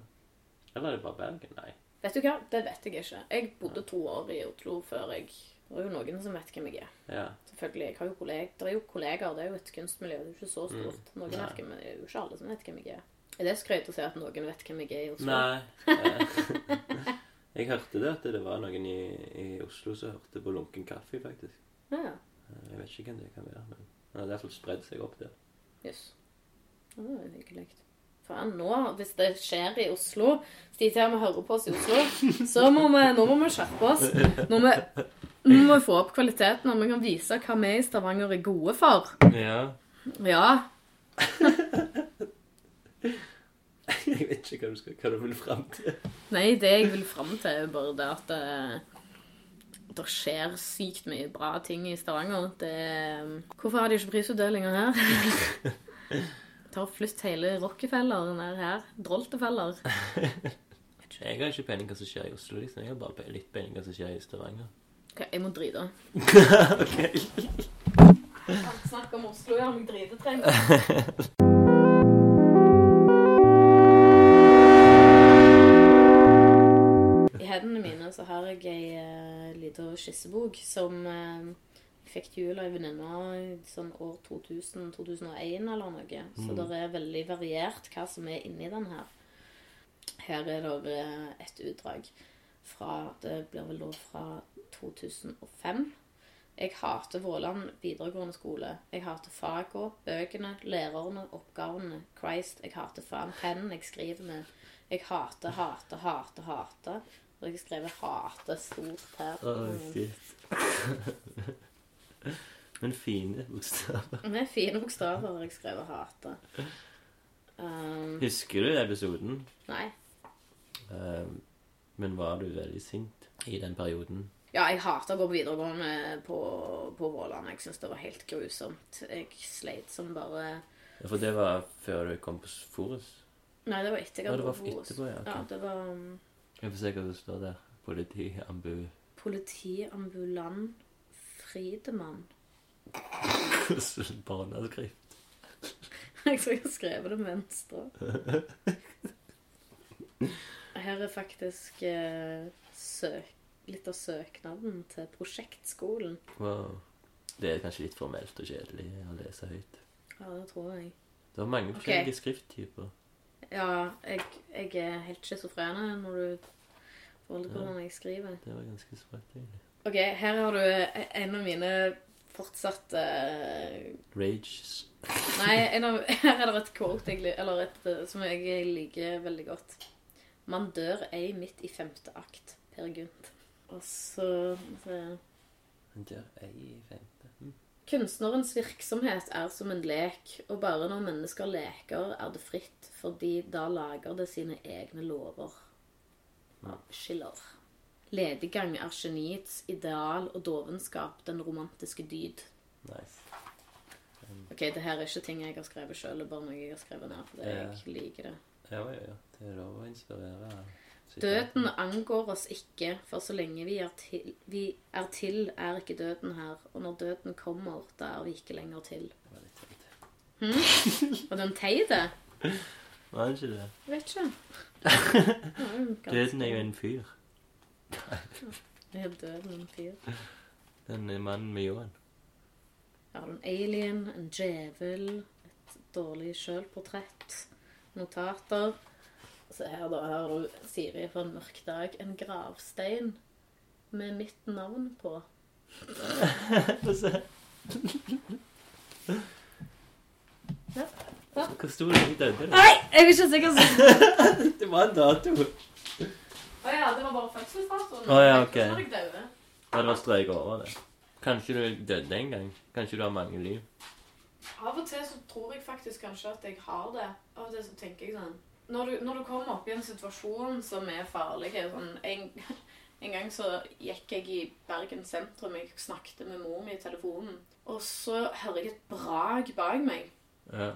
Eller er det bare Bergen? Nei. Vet du hva? Det vet jeg ikke. Jeg bodde to år i Oslo før jeg Det er jo noen som vet hvem jeg er. Ja. Selvfølgelig. Jeg har jo kolleg det er jo kollegaer. Det er jo et kunstmiljø. Det er jo ikke så stort. Noen Nei. vet hvem jeg er. Er jo ikke alle som vet hvem jeg er. Er det skrøyt å si at noen vet hvem jeg er i Oslo? Nei. Jeg hørte det at det var noen i, i Oslo som hørte på lunken kaffe, faktisk. Ja, Eh, Jeg vet ikke hvem det kan være, men det har i hvert fall spredd seg opp der. jøss. Ja, Det jo hyggelig. Faen, nå, hvis det skjer i Oslo, hvis de til og med hører på oss i Oslo, så må vi, nå må vi skjerpe oss. Nå må, nå må vi få opp kvaliteten, og vi kan vise hva vi i Stavanger er gode for. Ja. Ja, Jeg vet ikke hva du, skal, hva du vil fram til. Nei, det jeg vil fram til, er bare det at det, det skjer sykt mye bra ting i Stavanger. Det, hvorfor har de ikke prisutdelinger her? Ta og Flytt hele Rockefeller ned her. Droltefeller. Jeg har ikke peiling hva som skjer i Oslo. liksom. Jeg har bare litt peiling hva som skjer i Stavanger. Ok, jeg må drite. Ok. Snakk om Oslo, ja. Jeg dritetreng. I hendene mine så har jeg ei uh, lita skissebok som jeg fikk til jul av ei venninne sånn år 2000-2001 eller noe. Så det er veldig variert hva som er inni den her. Her er det eh, et utdrag fra Det blir vel da fra 2005. Jeg hater Våland videregående skole. Jeg hater fagene, bøkene, lærerne, oppgavene. Christ, jeg hater faen pennen jeg skriver med. Jeg hater, hater, hater, hater. Og jeg skriver 'hate' stort her. Oh. Men fine bokstaver. Med fine bokstaver har jeg skrevet 'hate'. Um, Husker du episoden? nei. Um, men var du veldig sint i den perioden? Ja, jeg hater å gå på videregående på, på Våland. Jeg syntes det var helt grusomt. Jeg sleit som bare Ja, For det var før du kom på Forus? Nei, det var etter jeg hadde gått på Forus. etterpå, ja. okay. Ja, det var um, Jeg får se hva det står der. Politiambu... politiambulant Fridemann. Barneskrift. Jeg tror jeg har skrevet det med venstre. Her er faktisk eh, søk, litt av søknaden til prosjektskolen. Wow. Det er kanskje litt formelt og kjedelig å lese høyt. Ja, det tror jeg. Det var mange forskjellige forskjellige skrifttyper. Ja, jeg, jeg er helt schizofren når du forholder hvordan jeg skriver. Det var ganske sprøtt, egentlig. Ok, her har du en av mine fortsatt Rages. Rage Nei, en av, her er det et quote eller et, eh, som jeg liker veldig godt. Man dør ei midt i femte akt. Per Gynt. Og så så- dør ei i femte. Hm. Kunstnerens virksomhet er som en lek, og bare når mennesker leker, er det fritt, fordi da lager det sine egne lover. Ja. Schiller. Lediggang er geniets ideal og dovenskap den romantiske dyd. Nice. Ok, det her er ikke ting jeg har skrevet sjøl, det er bare noe jeg har skrevet ned fordi Ja. jeg liker det. Ja, ja, ja. Det er lov å inspirere. Døden angår oss ikke, for så lenge vi er, til, vi er til, er ikke døden her. Og når døden kommer, da er vi ikke lenger til. Det var litt teit. Var den teite? Var det ikke det? Jeg vet ikke. Døden er jo en fyr. Er død fyr? Den er mannen med ljåen. Ja, har en alien, en djevel, et dårlig sjølportrett, notater. Så her, da, har du Siri for en mørk dag. En gravstein med mitt navn på. Få se. Hvor sto det? Jeg døde. Nei, jeg er ikke sikker. Det var en dato. Ja, det var bare fødselsdatoen. Å, ja, ok. Jeg tror jeg døde. Ja, det var strek over det. Kanskje du døde en gang. Kanskje du har mange liv. Av og til så tror jeg faktisk kanskje at jeg har det. Av og til så tenker jeg sånn Når du, når du kommer opp i en situasjon som er farlig sånn, en, en gang så gikk jeg i Bergen sentrum. Jeg snakket med mor mi i telefonen. Og så hører jeg et brak bak meg. Ja.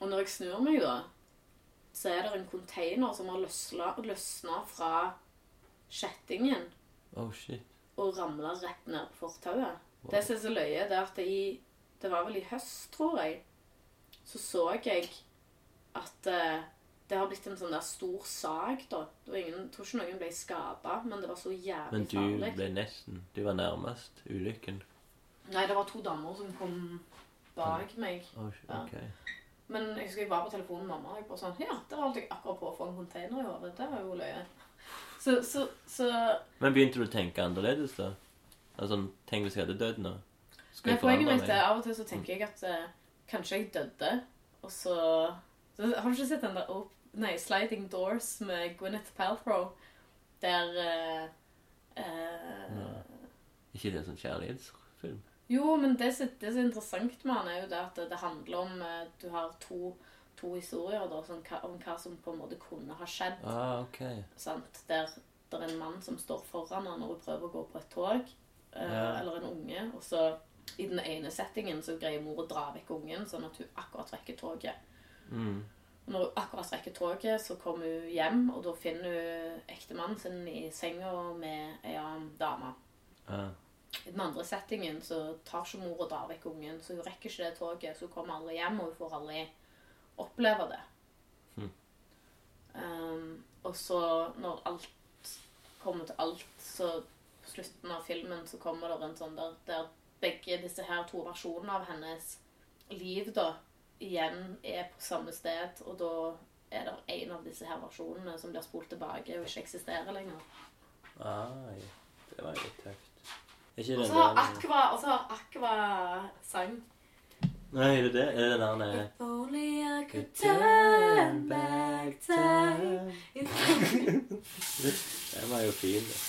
Og når jeg snur meg, da, så er det en container som har løsna fra kjettingen Oh, shit. og ramla rett ned på fortauet. Wow. Det som er så løye, det er at det, i, det var vel i høst, tror jeg, så så jeg at eh, det har blitt en sånn der stor sag, da. Ingen, jeg tror ikke noen ble skada, men det var så jævlig Men du farlig. ble nesten Du var nærmest ulykken. Nei, det var to damer som kom bak meg. Oh, okay. Ja. Men jeg husker jeg var på telefonen med mamma, og jeg bare sånn Ja, der holdt jeg akkurat på å få en container i hodet. Det var jo løye. Så, så, så Men begynte du å tenke annerledes, da? Altså, Tenk hvis jeg hadde dødd nå? Skulle Nei, jeg forandre er av og til så tenker jeg at eh, kanskje jeg døde, og så, så Har du ikke sett den der opp, nei, Sliding Doors med Gwyneth Paltrow? Der eh, eh. Ikke det sånn kjærlighetsfilm? Jo, men det som er interessant med han, er jo det at det, handler om eh, Du har to, to historier da, som, om hva som på en måte kunne ha skjedd. Ah, okay. sant? Der det er en mann som står foran henne når hun prøver å gå på et tog. eh, Ja. Eller en unge. Og så i den ene settingen så greier mor å dra vekk ungen, sånn at hun akkurat rekker toget. Mm. Og når hun akkurat rekker toget, så kommer hun hjem, og da finner hun ektemannen sin i senga med ei annen dame. Ah. I den andre settingen så tar ikke mor og drar vekk ungen, så hun rekker ikke det toget, så hun kommer aldri hjem, og hun får aldri oppleve det. Mm. Um, og så, når alt kommer til alt, så på slutten av filmen så kommer det en sånn der, der begge disse her to versjonene av hennes liv da, igjen er på samme sted, og da er det en av disse her versjonene som blir spolt tilbake og ikke eksisterer lenger. Ai, det var litt tøft. Og så har Aqua, og så har Aqua sang Nei, er det det? Er det den der If only I could Turn back time Den var jo fin, det.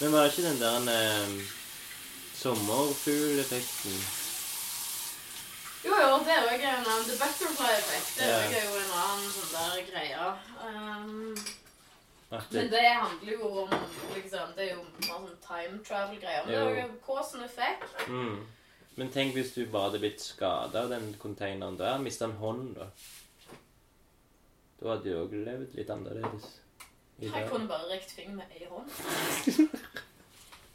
Men var det ikke den der eh, sommerfugleffekten. Jo, jo, det er ikke en annen The Butterfly Effect. Det er Ja. jo en annen sånn der greie. Um, At men det, handler jo om liksom, Det er jo mer sånn time travel-greier. Men det er jo cause and effect. mm. Men tenk hvis du bare hadde blitt skada av den containeren der. Mista en hånd, da. Da hadde du òg levd litt annerledes. Jeg kunne bare rekt fingeren med ei hånd.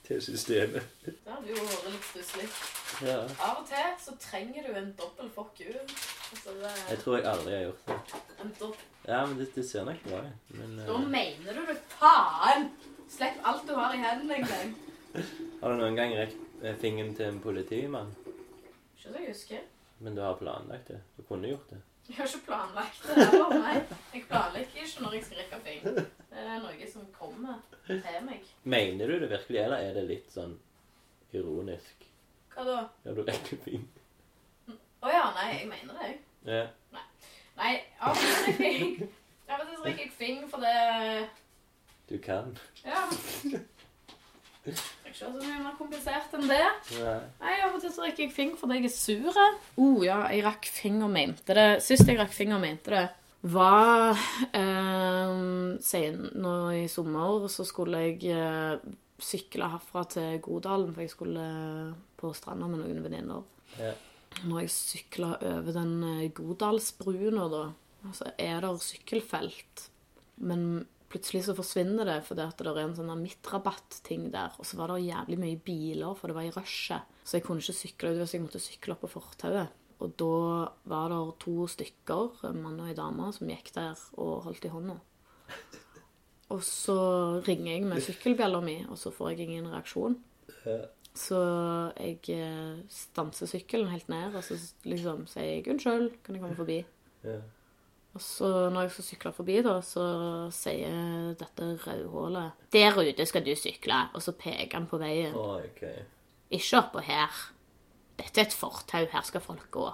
Til systemet. Det hadde jo vært litt stusslig. Ja. Av og til så trenger du en dobbel fuck you. Altså, det Jeg tror jeg aldri har gjort det. en dobbel Ja, men det, det ser nok bra ut. Men Da eh, mener du det, faen! Slipp alt du har i hendene en gang. har du noen gang rekt fingeren til en politimann? Ikke så jeg husker. Men du har planlagt det? Du kunne gjort det? Jeg har ikke planlagt det heller, nei. Jeg planlegger ikke når jeg skal rekke fingeren. Det er noe som kommer til meg. Mener du det virkelig, eller er det litt sånn ironisk? Hva da? Ja, du rekker fingeren. Å ja, nei, jeg mener det, jeg. Ja. Nei, jeg Av og til så rekker jeg fing for det Du kan. Ja. Det er ikke så mye mer komplisert enn det. Nei. Nei, Av og til så rekker jeg fing fordi jeg er sur. Oh ja, jeg rakk fing og mente det. Sist jeg rakk fing og mente det, var eh, sen, Nå i sommer så skulle jeg eh, sykle herfra til Godalen, for jeg skulle eh, på stranda med noen venninner. Ja. Når jeg sykla over den eh, Godalsbrua, da, så er det sykkelfelt. Men plutselig så forsvinner det fordi at det er en sånn midtrabatt-ting der. Og så var det jævlig mye biler, for det var i rushet. Så jeg kunne ikke sykle ut hvis jeg måtte sykle opp på fortauet. Og da var det to stykker, en mann og ei dame, som gikk der og holdt i hånda. Og så ringer jeg med sykkelbjella mi, og så får jeg ingen reaksjon. Så jeg eh, stanser sykkelen helt ned, og så liksom sier jeg 'unnskyld, kan jeg komme forbi'? Ja. Og så når jeg skal sykle forbi, da, så sier dette rødhålet 'Der ute skal du sykle', og så peker han på veien. Oi, ok. Ikke oppå her. Dette er et fortau, her skal folk gå.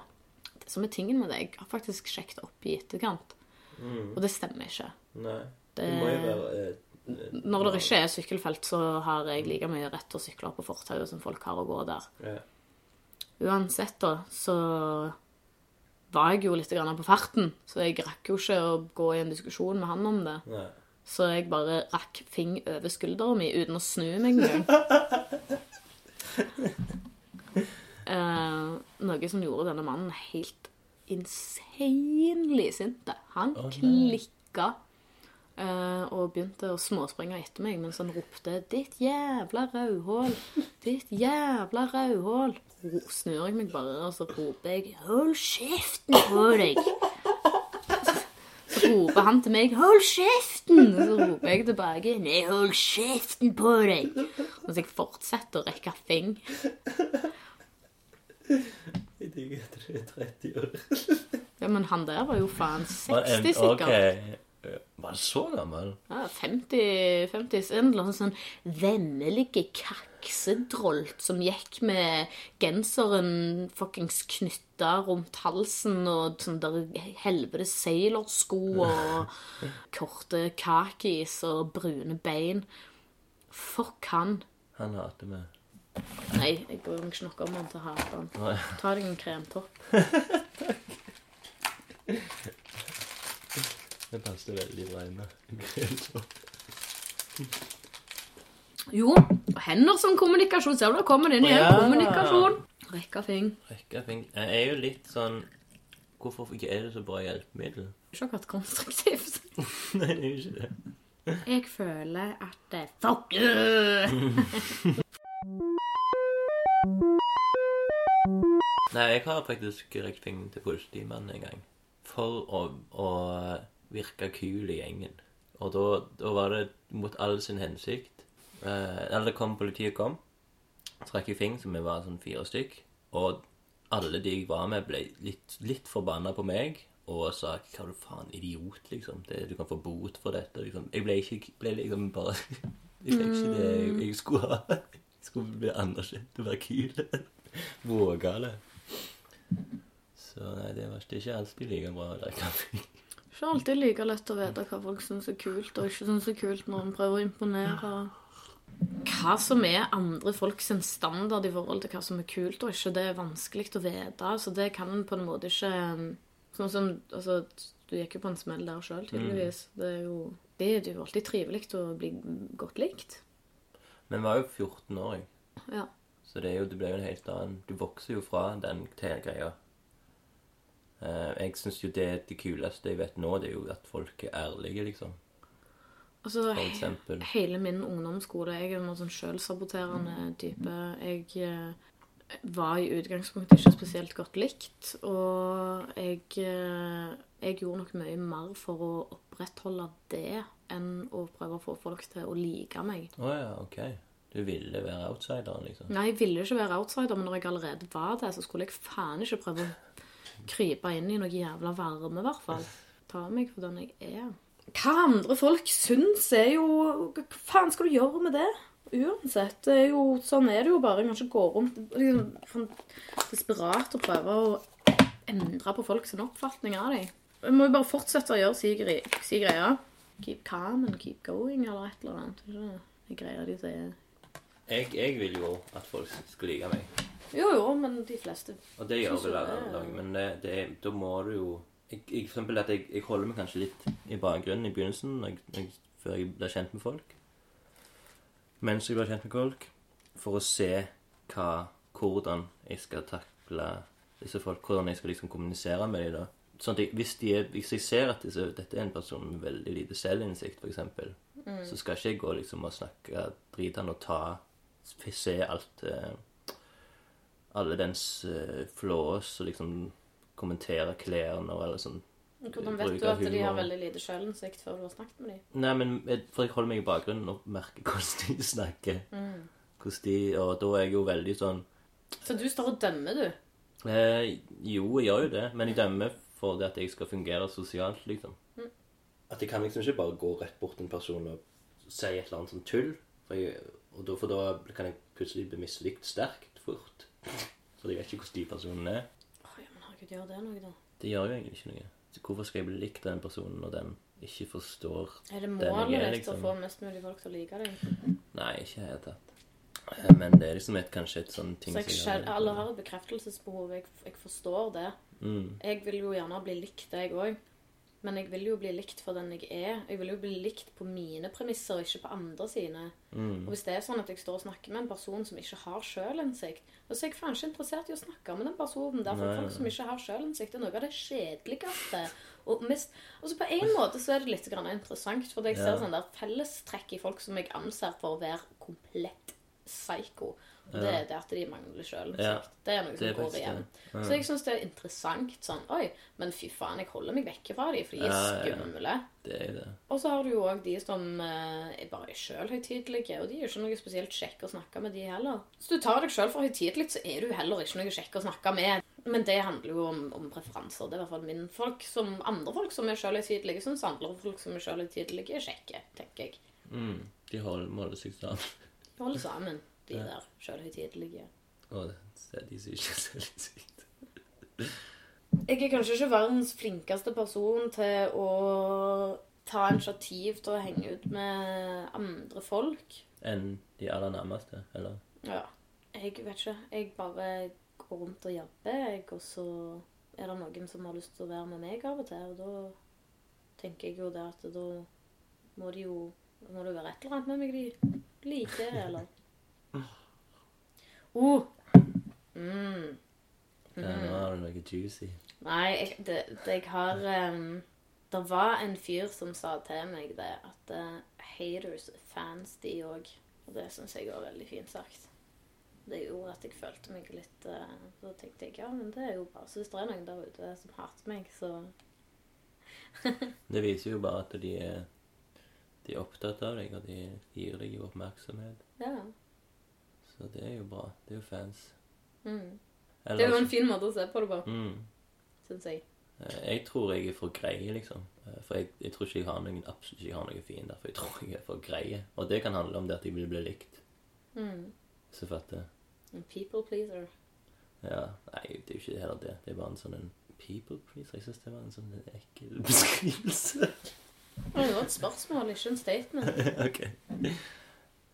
Det som er tingen med det, jeg har faktisk sjekket opp i etterkant, og det stemmer ikke. Nei. Det Det- må jo være eh, Når det ikke er sykkelfelt, så har jeg like mye rett til å sykle opp på fortauet som folk har å gå der. ja. Uansett, da, så var jeg jo litt på farten, så jeg rakk jo ikke å gå i en diskusjon med han om det. Nei. Så jeg bare rakk fing over skulderen min uten å snu meg engang. eh, noe som gjorde denne mannen helt insanely sinte. Han oh, klikka uh, og begynte å småspringe etter meg mens han ropte 'Ditt jævla rødhål! Ditt jævla rødhål!' Snur jeg meg bare, og så roper jeg 'Hold kjeften på deg!' Så roper han til meg 'Hold kjeften!' Så roper jeg tilbake 'Nei, hold kjeften på deg!' Mens jeg fortsetter å rekke fing. Jeg digger at du er 30 år. Ja, men han der var jo faen Var en- 60 sikkert. ok. Var han så gammel? Ja, 50, 50 En eller annen sånn vemmelige kaksedrolt som gikk med genseren fuckings knytta rundt halsen og sånn der helvetes sailorsko og korte kakis og brune bein. Fuck han. Han hater meg. Nei, jeg bryr meg ikke noe om han til å hate han. Nei. Ta deg en kremtopp. Det passer veldig bra inn. Jo, og hender som kommunikasjon. Ser du, da kommer det inn igjen. Ja. Kommunikasjon. Rekka fing. Rekka fing- Jeg er jo litt sånn Hvorfor ikke er det så bra hjelpemiddel? Ikke akkurat konstruktivt. Nei, det er jo ikke det. Jeg føler at det Fuck you! Nei, jeg har faktisk rekt fingeren til politimannen en gang. For å, å virke kul i gjengen. Og da, da var det mot all sin hensikt. Eh, eller kom, politiet kom. trakk i fing, så vi var sånn fire stykk. Og alle de jeg var med, ble litt, litt forbanna på meg. Og sa 'hva er du faen, idiot', liksom. Det, 'Du kan få bot for dette'. Liksom. Jeg ble, ikke, ble liksom bare Jeg fikk ikke det jeg, jeg skulle ha. Jeg skulle bli anerkjent og være kul. Vågale. Så nei, det var ikke alltid like bra å drikke kaffe. Ikke alltid like lett å vite hva folk syns er kult, og ikke syns er kult når en prøver å imponere. hva som er andre folks standard i forhold til hva som er kult og ikke, det er vanskelig å vite. Så det kan en på en måte ikke Sånn som Altså, du gikk jo på en smell der sjøl, tydeligvis. Det er jo det er jo alltid trivelig å bli godt likt. Men var jo 14 år, jeg. Ja. Så det, er jo, det blir jo en helt annen Du vokser jo fra den greia. Eh, jeg syns jo det, det kuleste jeg vet nå, det er jo at folk er ærlige, liksom. Altså, For he hele min ungdomsskole Jeg er en sånn selvsaboterende type. Jeg eh, var i utgangspunktet ikke spesielt godt likt. Og jeg, eh, jeg gjorde nok mye mer for å opprettholde det enn å prøve å få folk til å like meg. Oh ja, ok. Du ville være outsideren, liksom? Nei, jeg ville ikke være outsider, men når jeg allerede var det, så skulle jeg faen ikke prøve å krype inn i noe jævla varme, i hvert fall. Ta meg for den jeg er. Hva andre folk syns, er jo Hva faen skal du gjøre med det? Uansett. Det er jo, sånn er det jo bare. Jeg kan ikke gå rundt liksom, sånn desperat og prøve å endre på folks oppfatning av dem. Jeg må jo bare fortsette å gjøre si, gre greia. Keep calm and keep going, eller et eller annet. Det er greia de sier. Jeg, jeg vil jo at folk skal like meg. Jo, jo, men de fleste Og det gjør vel alle lag, men det, det da må du jo jeg, jeg, For eksempel at jeg, holder meg kanskje litt i bakgrunnen i begynnelsen, når før jeg blir kjent med folk. Mens jeg blir kjent med folk, for å se hva, hvordan jeg skal takle disse folk, hvordan jeg skal liksom kommunisere med dem. da. Sånn at jeg, hvis, er, hvis jeg ser at disse, dette er en person med veldig lite selvinnsikt, f.eks., Mm. så skal ikke jeg gå liksom og snakke drit han og ta Se alt eh, Alle dens eh, flås og liksom kommentere klærne og alle sånn. Hvordan vet du at de har veldig lite sjølinnsikt før du har snakket med dem? Nei, men jeg- for jeg holder meg i bakgrunnen og merker hvordan de snakker. Mm. Hvordan de, og da er jeg jo veldig sånn Så du står og dømmer, du? eh, Jo, jeg gjør jo det, men jeg dømmer for det at jeg skal fungere sosialt, liksom. Mm. At jeg kan liksom ikke bare gå rett bort til en person og si et eller annet sånn tull. For, jeg, og da, for da kan jeg plutselig bli mislikt sterkt fort. For jeg vet ikke hvordan de personene er. Oh, ja, men herregud, gjør det noe, da? Det gjør jo egentlig ikke noe. Så hvorfor skal jeg bli likt av den personen når den ikke forstår Er det jeg målet ditt liksom. å få mest mulig folk til å like deg? Nei, ikke i det hele tatt. Eh, Men det er liksom et, kanskje et sånn ting Så jeg som har alle har et bekreftelsesbehov. Jeg, jeg forstår det. mm, Jeg vil jo gjerne bli likt, jeg òg. Men jeg vil jo bli likt for den jeg er. Jeg vil jo bli likt på mine premisser, ikke på andre sine. mm, Og hvis det er sånn at jeg står og snakker med en person som ikke har sjølinnsikt, så er jeg faen ikke interessert i å snakke med den personen. Derfor Nei, folk som ikke har sjølinnsikt, er noe av det kjedeligste. Og mest, altså på en måte så er det litt grann interessant, for jeg ser Ja. sånn der fellestrekk i folk som jeg anser for å være komplett psycho. Det er det at de mangler sjølinnsikt. Ja, Det er noe som er går igjen. Ja. Så jeg syns det er interessant sånn Oi, men fy faen, jeg holder meg vekke fra dem, for de er skumle. Det er det. Og så har du jo òg de som eh, er bare sjøl høytidelige, og de er jo ikke noe spesielt kjekke å snakke med, de heller. Hvis du tar deg sjøl for høytidelig, så er du heller ikke noe kjekk å snakke med. Men det handler jo om, om preferanser. Det er i hvert fall min folk som andre folk som er sjøl høytidelige, syns andre folk som er sjøl høytidelige, er kjekke, tenker jeg. Mm, de holder, måler seg sammen. De holder sammen, de Ja. der sjølhøytidelige. Å, det er de som ikke er sykt. Jeg er kanskje ikke verdens flinkeste person til å ta initiativ til å henge ut med andre folk. Enn de aller nærmeste, eller? Ja. Jeg vet ikke. Jeg bare går rundt og jobber, og så er det noen som har lyst til å være med meg av og til, og da tenker jeg jo det at da må de jo må det være et eller annet med meg de liker, eller oh. mm. Ja, nå har du noe juicy. Nei, jeg, det, det, jeg har um, Det var en fyr som sa til meg det, at uh, haters er fans, de òg. Og det syns jeg var veldig fint sagt. Det gjorde at jeg følte meg litt uh, Da tenkte jeg ja, men det er jo bare Så hvis det er noen der ute som hater meg, så Det viser jo bare at de er, de er opptatt av deg, og de gir deg oppmerksomhet. ja. Så det er jo bra. Det er jo fans. Mm. Eller, Det er jo en fin måte å se på det på, mm, syns jeg. eh, Jeg tror jeg er for grei, liksom. Eh, For jeg, jeg tror ikke jeg har noen absolutt ikke har noen fiender. For jeg tror jeg er for greie. Og det kan handle om det at jeg vil bli likt. Mm. Så fatter En people pleaser. Ja, nei, det er jo ikke heller det. Det er bare en sånn en people pleaser. Jeg synes det var en sånn ekkel beskrivelse. Det var et spørsmål, ikke en statement. ok.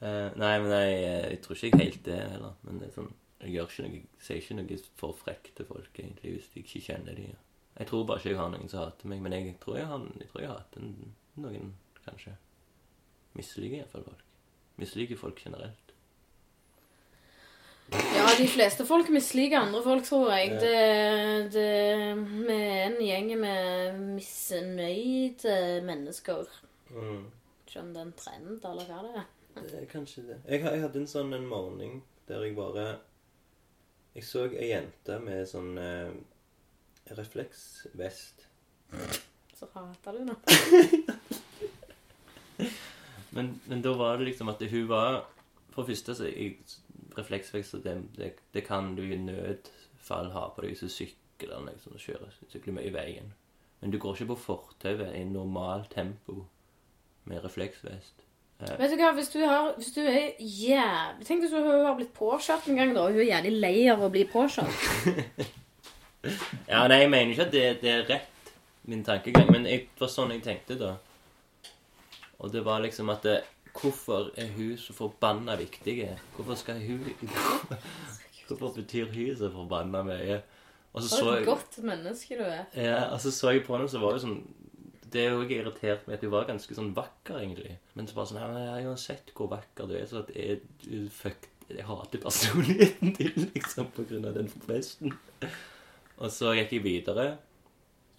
Eh, nei, men jeg, jeg tror ikke jeg helt det heller. Men det er sånn, jeg gjør ikke noe, sier ikke noe for frekt til folk, egentlig, hvis jeg ikke kjenner de. Jeg tror bare ikke jeg har noen som hater meg, men jeg tror jeg har, jeg tror jeg hater noen, kanskje. Misliker iallfall folk. Misliker folk generelt. Ja, de fleste folk misliker andre folk, tror jeg. Ja. Det, vi er en gjeng med misnøyde mennesker. Mm. Skjønner den trenden, trend, eller hva det er? Det er kanskje det. Jeg, jeg hadde en sånn en morgen der jeg bare Jeg så ei jente med sånn eh, refleksvest. Så hater du nå. Men, men da var det liksom at hun var For det første så jeg, Refleksvest det, det, det kan du i nødfall ha på deg hvis du sykler eller liksom, kjører sykler mye i veien. Men du går ikke på fortauet i normalt tempo med refleksvest. Vet du hva, hvis du, har, hvis du er jævlig Tenk hvis hun har blitt påkjørt en gang, da, og hun er jævlig lei av å bli påkjørt. Ja, nei, jeg mener ikke at det, det er rett, min tankegang, men jeg, det var sånn jeg tenkte da. Og det var liksom at det, Hvorfor er hun så forbanna viktig? Hvorfor skal hun Hvorfor betyr hun så forbanna mye? Og så For så et jeg godt menneske du er. ja, og så så jeg på henne, så var det sånn Det er ikke irritert med at hun var ganske sånn vakker, egentlig. Men så bare sånn men jeg har jo sett hvor vakker du er, så at jeg, du fuck, jeg hater personligheten din, liksom, på grunn av den festen. Og så gikk jeg videre.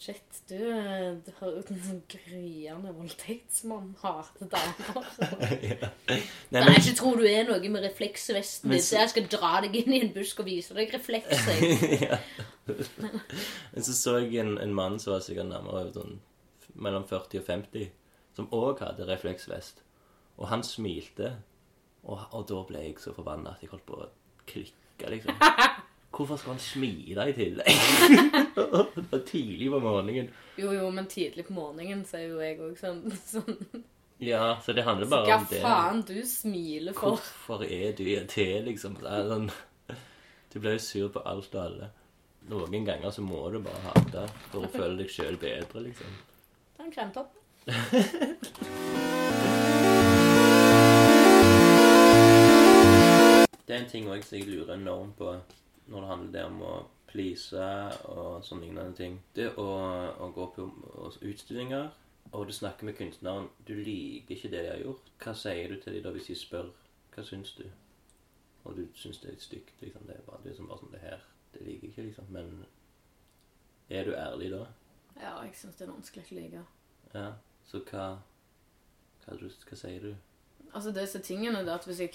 Shit, du, du har jo en sånn gryende voldtektsmann. Hater damer. ja. Nei, Nei, men, ikke tror du er noe med refleksvesten din, så- så jeg skal dra deg inn i en busk og vise deg reflekser. ja. Men så så jeg en, en mann som var sikkert nærmere sånn, mellom 40 og 50, som òg hadde refleksvest. Og han smilte, og, og da ble jeg så forbanna at jeg holdt på å klikke, liksom. Hvorfor skal han smile i tillegg? det var tidlig på morgenen. Jo, jo, men tidlig på morgenen så er jo jeg òg sånn, sånn Ja, så det handler bare om det. Hva faen du smiler for? Hvorfor er du det, liksom? Det er sånn, du blir jo sur på alt og alle. Noen ganger så må du bare hate for å føle deg sjøl bedre, liksom. En kremtopp. Det er en ting som jeg lurer enormt på når det handler det om å please og sånne lignende ting. Det å, å gå på utstillinger, og du snakker med kunstneren Du liker ikke det de har gjort. Hva sier du til dem da hvis de spør hva syns du? Og du syns det er litt stygt. Liksom. Det er bare, det er som bare sånn det her. Det liker jeg ikke, liksom. Men er du ærlig da? Ja, jeg syns det er vanskelig å like. Ja. Så hva Hva, du, hva sier du? Altså, disse tingene der at hvis jeg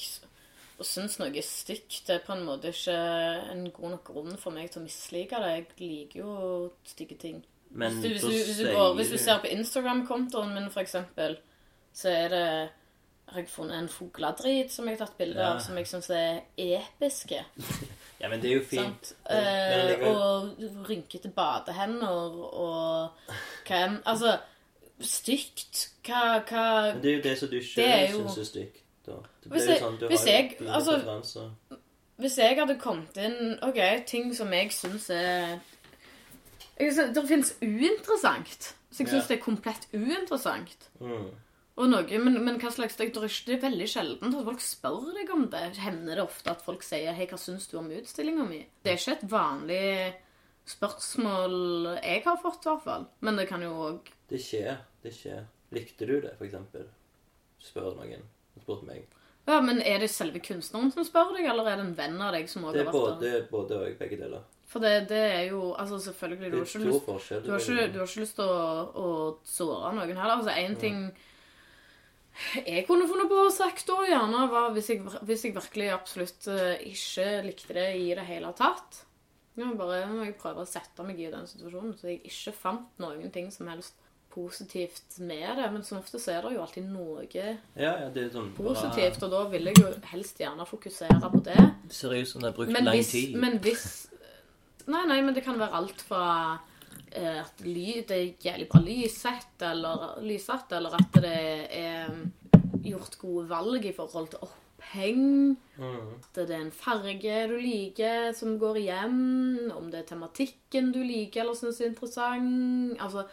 syns noe er stygt, det er på en måte ikke en god nok grunn for meg til å mislike det. Jeg liker jo stygge ting. Men hvis, du, hvis, du, hvis, du går, hvis du ser på Instagram-kontoen min, for eksempel, så er det har jeg funnet en fugledrit som jeg har tatt bilde Ja. av, som jeg syns er episke. Ja, men det er jo fint. Men- men Eh, og rynkete badehender og hva enn Altså, stygt Hva, hva Men det er jo det som du sjøl jo- syns er stygt. da. Det blir jo jeg- sånn, du hvis har jo jeg- dine altså- preferanser. Hvis jeg hadde kommet inn OK, ting som jeg syns er jeg synes, Det fins uinteressant. Så jeg syns Ja. det er komplett uinteressant. Mm. Og noe, men, men hva slags det er, det er veldig sjelden at folk spør deg om det. Hender det ofte at folk sier 'Hei, hva syns du om utstillinga mi?' Det er ikke et vanlig spørsmål jeg har fått, i hvert fall. Men det kan jo òg Det skjer. Det skjer. Likte du det, eksempel? Spør noen. Spurt meg. Ja, men er det selve kunstneren som spør deg, eller er det en venn av deg som også har er vært der? både og begge deler. For det, det er jo Altså, selvfølgelig, du har er ikke lyst. Du har ikke, du har ikke lyst til å, å såre noen heller. Altså, en ting jeg kunne funnet på å sagt da, gjerne, var hvis jeg, hvis jeg virkelig absolutt eh, ikke likte det i det hele tatt. Nå bare må jeg prøve å sette meg i den situasjonen, så jeg ikke fant noen ting som helst positivt med det. Men som ofte så er det jo alltid noe Ja, ja, det er sånn bra- positivt, og da vil jeg jo helst gjerne fokusere på det. Seriøst, som det har brukt Men lang hvis, tid. men hvis Nei, nei, men det kan være alt fra at ly, det er jævlig bra lyssett, eller lyssatt, eller at det er gjort gode valg i forhold til oppheng. Mm. At det er en farge du liker som går igjen. Om det er tematikken du liker eller syns er interessant. Altså,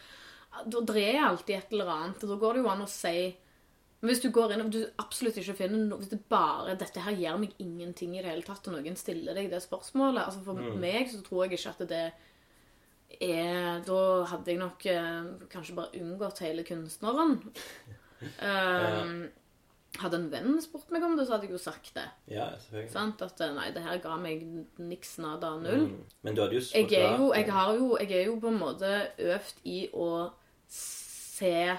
da dreier jeg alltid et eller annet. og Da går det jo an å si Men hvis du går inn og du absolutt ikke finner noe Hvis det bare Dette her gjør meg ingenting i det hele tatt, og noen stiller deg det spørsmålet altså For meg så tror jeg ikke at det er Da hadde jeg nok eh, kanskje bare unngått hele kunstneren. Um, hadde en venn spurt meg om det, så hadde jeg jo sagt det. Ja, selvfølgelig. Sant? At eh, nei, det her ga meg niks nada null. Mm. Men du hadde jo Jeg er jo, jeg har jo, jeg er jo på en måte øvd i å se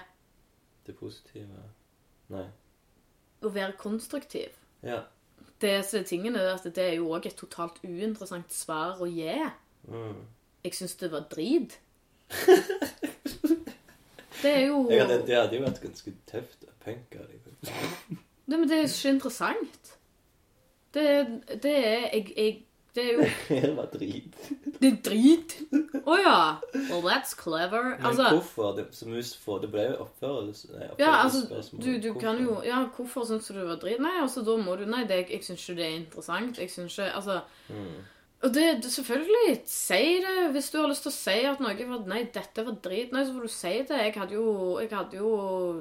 det positive Nei. Å være konstruktiv. Ja. Disse tingene, er er at det er jo òg et totalt uinteressant svar å gi. Mm. Jeg syns det var drit. Det er jo Jeg hadde, det hadde jo vært ganske tøft å punke deg. faktisk. Nei, men det er ikke interessant. Det, det er jeg, jeg Det er jo Det var drit. Det er drit. Å ja. Well, that's clever. Men Altså hvorfor? Det, som for, det ble jo oppførelse... Nei, Ja, altså, du, du kan jo Ja, hvorfor syns du det var drit? Nei, altså, da må du Nei, det, jeg syns ikke det er interessant. Jeg syns ikke Altså Mm. Og det, det Selvfølgelig, si det hvis du har lyst til å si at noe var Nei, dette var drit. Nei, så får du si det. Jeg hadde jo, jeg hadde jo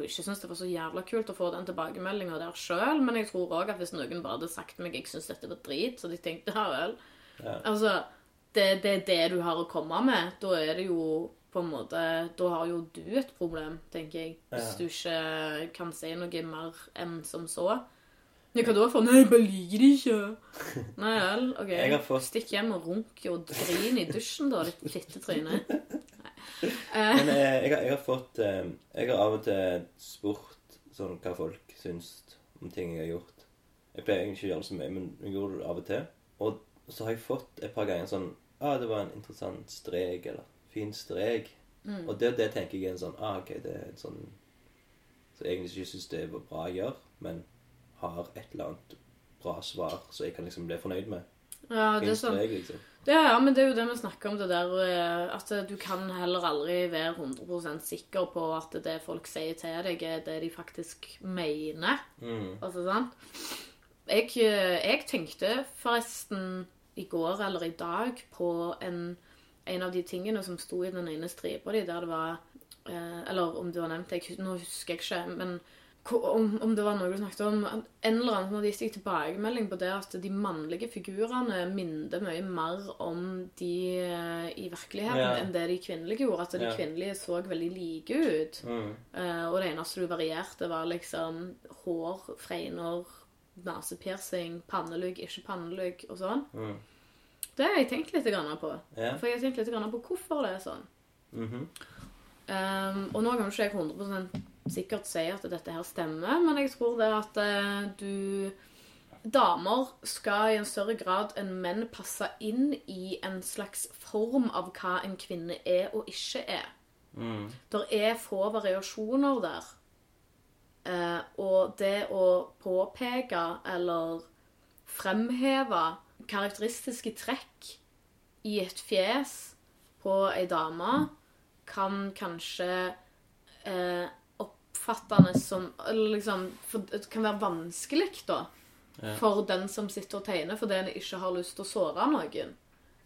ikke syntes det var så jævla kult å få den tilbakemeldinga der sjøl, men jeg tror òg at hvis noen bare hadde sagt meg jeg syns dette var drit, så de tenkte ja vel. Ja. Altså, det, det er det du har å komme med. Da er det jo på en måte Da har jo du et problem, tenker jeg. Hvis Ja. du ikke kan si noe mer enn som så. Ja, hva da for? Nei, jeg bare liker det ikke. Nei vel, OK. Jeg har fått- Stikk hjem og runk og drin i dusjen, da, ditt fittetryne. Men eh, jeg, har, jeg har fått eh, Jeg har av og til spurt sånn hva folk syns om ting jeg har gjort. Jeg pleier egentlig ikke å gjøre det så mye, men jeg gjorde det av og til. Og så har jeg fått et par ganger sånn ah, det var en interessant strek, eller fin strek. Mm. Og det, det tenker jeg er en sånn ah, OK, det er en sånn Så egentlig ikke syns det var bra å gjøre, men har et eller annet bra svar så jeg kan liksom bli fornøyd med. Ja, det er sånn. Jeg, liksom. Ja, ja, men det er jo det vi snakker om, det der eh, at du kan heller aldri være 100% sikker på at det folk sier til deg, er det de faktisk mener. Mm. Altså, sant? Jeg, eh, jeg tenkte forresten i går eller i dag på en, en av de tingene som sto i den ene stripa di, der det var eh, Eller om du har nevnt det, nå husker jeg ikke, men om, om det var noe du snakket om En eller annen av hadde gitt deg tilbakemelding på det at de mannlige figurene minner mye mer om de eh, i virkeligheten Ja. enn det de kvinnelige gjorde. At de Ja. kvinnelige så veldig like ut. Mm. Uh, og det eneste du varierte, var liksom hår, fregner, nesepiercing, pannelugg, ikke pannelugg og sånn. Mm. Det har jeg tenkt litt på. Yeah. For jeg har tenkt litt på hvorfor det er sånn. Mhm. Um, og nå kan jo ikke jeg 100 sikkert si at dette her stemmer, men jeg tror det at eh, du Damer skal i en større grad enn menn passe inn i en slags form av hva en kvinne er og ikke er. Mm. Der er få variasjoner der. Eh, og det å påpeke eller fremheve karakteristiske trekk i et fjes på ei dame kan kanskje eh, oppfattes som Eller liksom for, Det kan være vanskelig, da. Ja. For den som sitter og tegner fordi en ikke har lyst til å såre noen.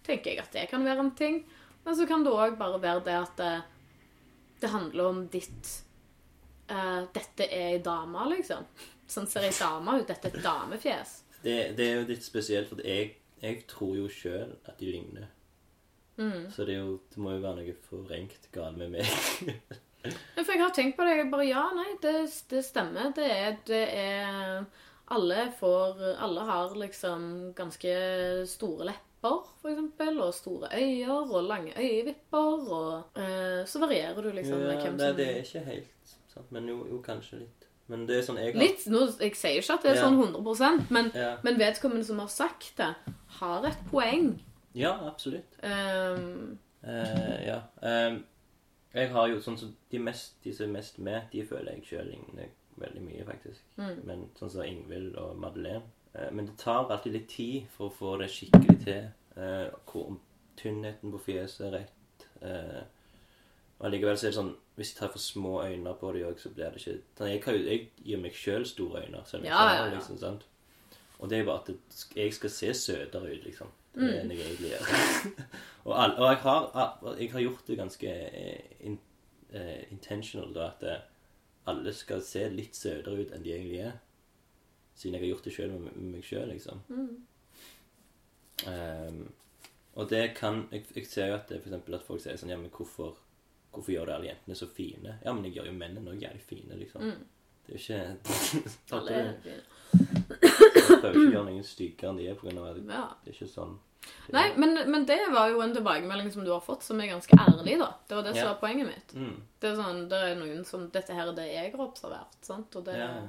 Tenker jeg at det kan være en ting. Men så kan det òg bare være det at det, det handler om ditt uh, Dette er ei dame, liksom. Sånn ser ei dame ut. Dette er et damefjes. Det, det er jo litt spesielt, for jeg, jeg tror jo sjøl at de ligner. Mm. Så det, jo, det må jo være noe forrenkt galt med meg. Ja, For jeg har tenkt på det. Jeg bare Ja, nei, det, det stemmer. Det er, det er Alle får Alle har liksom ganske store lepper, for eksempel, og store øyer og lange øyevipper, og eh, så varierer du liksom ja, hvem nei, som det er ikke helt sant, men jo, jo kanskje litt. Men det er sånn jeg har Litt. Nå, jeg sier ikke at det er Ja. sånn 100 men, Ja, men vedkommende som har sagt det, har et poeng. ja absolutt. Um, uh, ja. ehm, jeg har jo sånn som de, mest, de som er mest med, de føler jeg sjøl ligner veldig mye, faktisk. Mm. Men sånn som Ingvild og Madeleine. Eh, men det tar alltid litt tid for å få det skikkelig til. Eh, hvor tynnheten på fjeset er rett. Eh, og allikevel så er det sånn Hvis jeg tar for små øyne på det òg, så blir det ikke sånn, jeg, kan jeg gir meg sjøl store øyne. Selv om jeg Ja, ja, ja. Liksom, sant? Og det er bare at jeg skal se søtere ut, liksom. Det Mm. er noe jeg og, all, og jeg, har, jeg har gjort det ganske eh, in, uh, intentional, da, at eh, alle skal se litt søtere ut enn de egentlig er. Siden jeg har gjort det sjøl med, meg sjøl, liksom. Ehm, og det kan jeg, jeg ser jo at det for eksempel at folk sier sånn Ja, men hvorfor, hvorfor gjør du alle jentene så fine? Ja, men jeg gjør jo mennene òg jævlig fine, liksom. Det er jo ikke Alle Jeg er fine. prøver ikke å gjøre noen styggere enn de er, av at Ja. det er ikke sånn Nei, men, men det var jo en tilbakemelding som du har fått, som er ganske ærlig, da. Det var det som Ja. var poenget mitt. mm. Det er sånn, det er noen som Dette her er det jeg har observert, sant? Og det Ja.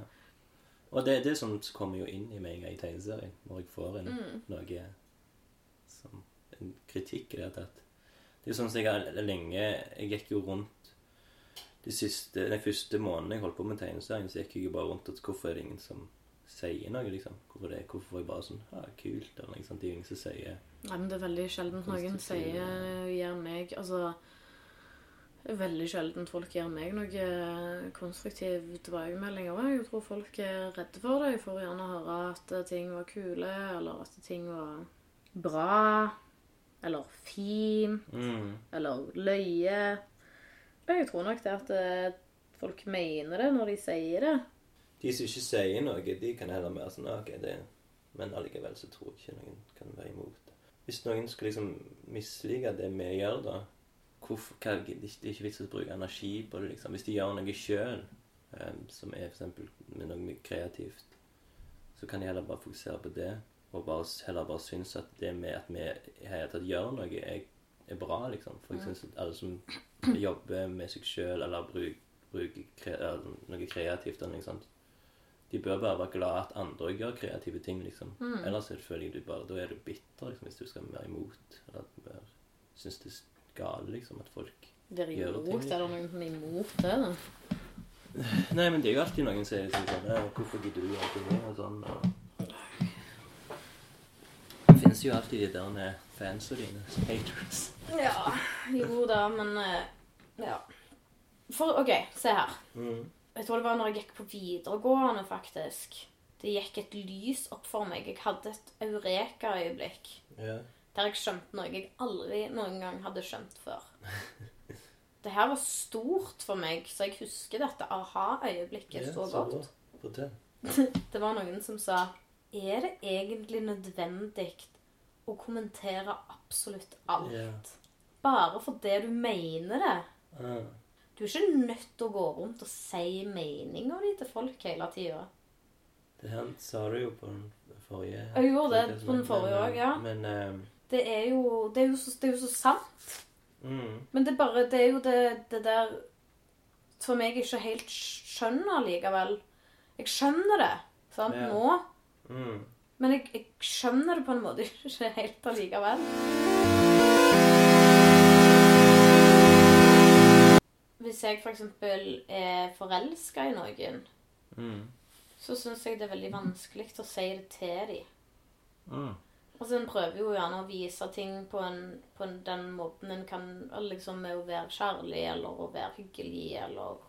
Og det, det er det som kommer jo inn i meg i tegneserien, når jeg får en, Mm. noe som en kritikk i det at. Det er sånn som jeg har lenge Jeg gikk jo rundt de siste, den første måneden jeg holdt på med tegneserien, så gikk jeg jo bare rundt og Hvorfor er det ingen som sier noe, liksom? Hvorfor, det, hvorfor er jeg bare sånn Ja, kult, eller noe sånt. Det er jo ingen som sier Nei, men det er veldig sjelden noen sier Gir meg Altså det er Veldig sjelden folk gir meg noe konstruktiv tilbakemelding. Jeg tror folk er redde for det. Jeg får gjerne høre at ting var kule, eller at ting var bra, eller fint, mm. eller løye. Jeg tror nok det at eh, folk mener det når de sier det. De som ikke sier noe, de kan heller være sånn «Ja, OK, det Men allikevel så tror jeg ikke noen kan være imot det. Hvis noen skulle liksom mislike det vi gjør, da hvorfor, hva, Det er ikke vits å bruke energi på det, liksom. Hvis de gjør noe sjøl, som er f.eks. med noe kreativt, så kan de heller bare fokusere på det, og bare, heller bare synes at det med at vi hele tatt gjør noe, er, er bra, liksom. For jeg syns at alle som jobber med seg sjøl, eller bruker, bruk, noe kreativt eller noe sånt, de bør bare være glad at andre gjør kreative ting, liksom. Ellers er det, føler jeg du bare, da er du bitter, liksom, hvis du skal være imot. Eller at du syns det er gale, liksom, at folk Det er Gjør ting, imot. Er det noen som er imot det? da? Nei, men det er jo alltid noen som sier liksom sånn 'Hvorfor gidder du gjøre det?' og sånn. Og... Det finnes jo alltid de der fansa dine, haters. Ja, jo da, men eh, Ja. For OK, se her. Mm. Jeg tror det var når jeg gikk på videregående, faktisk. Det gikk et lys opp for meg. Jeg hadde et eureka-øyeblikk Ja. der jeg skjønte noe jeg aldri noen gang hadde skjønt før. Det her var stort for meg, så jeg husker dette aha-øyeblikket Ja, så så godt. Det var noen som sa Er det egentlig nødvendig å kommentere absolutt alt? Ja. Bare fordi du mener det? Ah. Du er ikke nødt til å gå rundt og si meninga di til folk hele tida. Det her sa du jo på den forrige Jeg gjorde det på den forrige òg, ja. Men eh, Det er jo, det er så, det er jo så sant. mm, Men det er bare Det er jo det, det der som jeg ikke helt skjønner likevel. Jeg skjønner det sant, Ja. nå, mm. men jeg, jeg skjønner det på en måte ikke helt allikevel. Hvis jeg f.eks. er forelska i noen, Mm. så syns jeg det er veldig vanskelig å si det til dem. Mm. Altså, En prøver jo gjerne å vise ting på, en, på en, den måten en kan liksom Med å være kjærlig eller å være hyggelig eller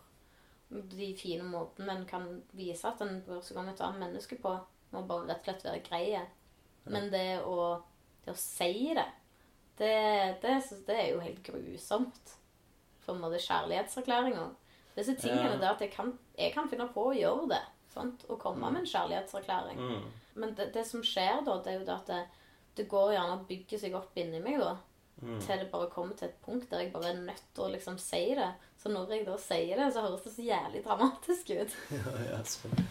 de fine måtene en kan vise at en bryr seg om et annet menneske på. Må bare rett og slett være greie. Men det å, det å si det, det, det, det er jo helt grusomt. For en måte kjærlighetserklæringa. Disse tingene Ja. der at jeg kan, jeg kan finne på å gjøre det. Sant? Og komme med en kjærlighetserklæring. Mm. Men det, det som skjer da, det er jo det at det, det går gjerne og bygger seg opp inni meg da. Mm. Til det bare kommer til et punkt der jeg bare er nødt til å liksom si det. Så når jeg da sier det, så høres det så jævlig dramatisk ut. Ja, ja, sånn.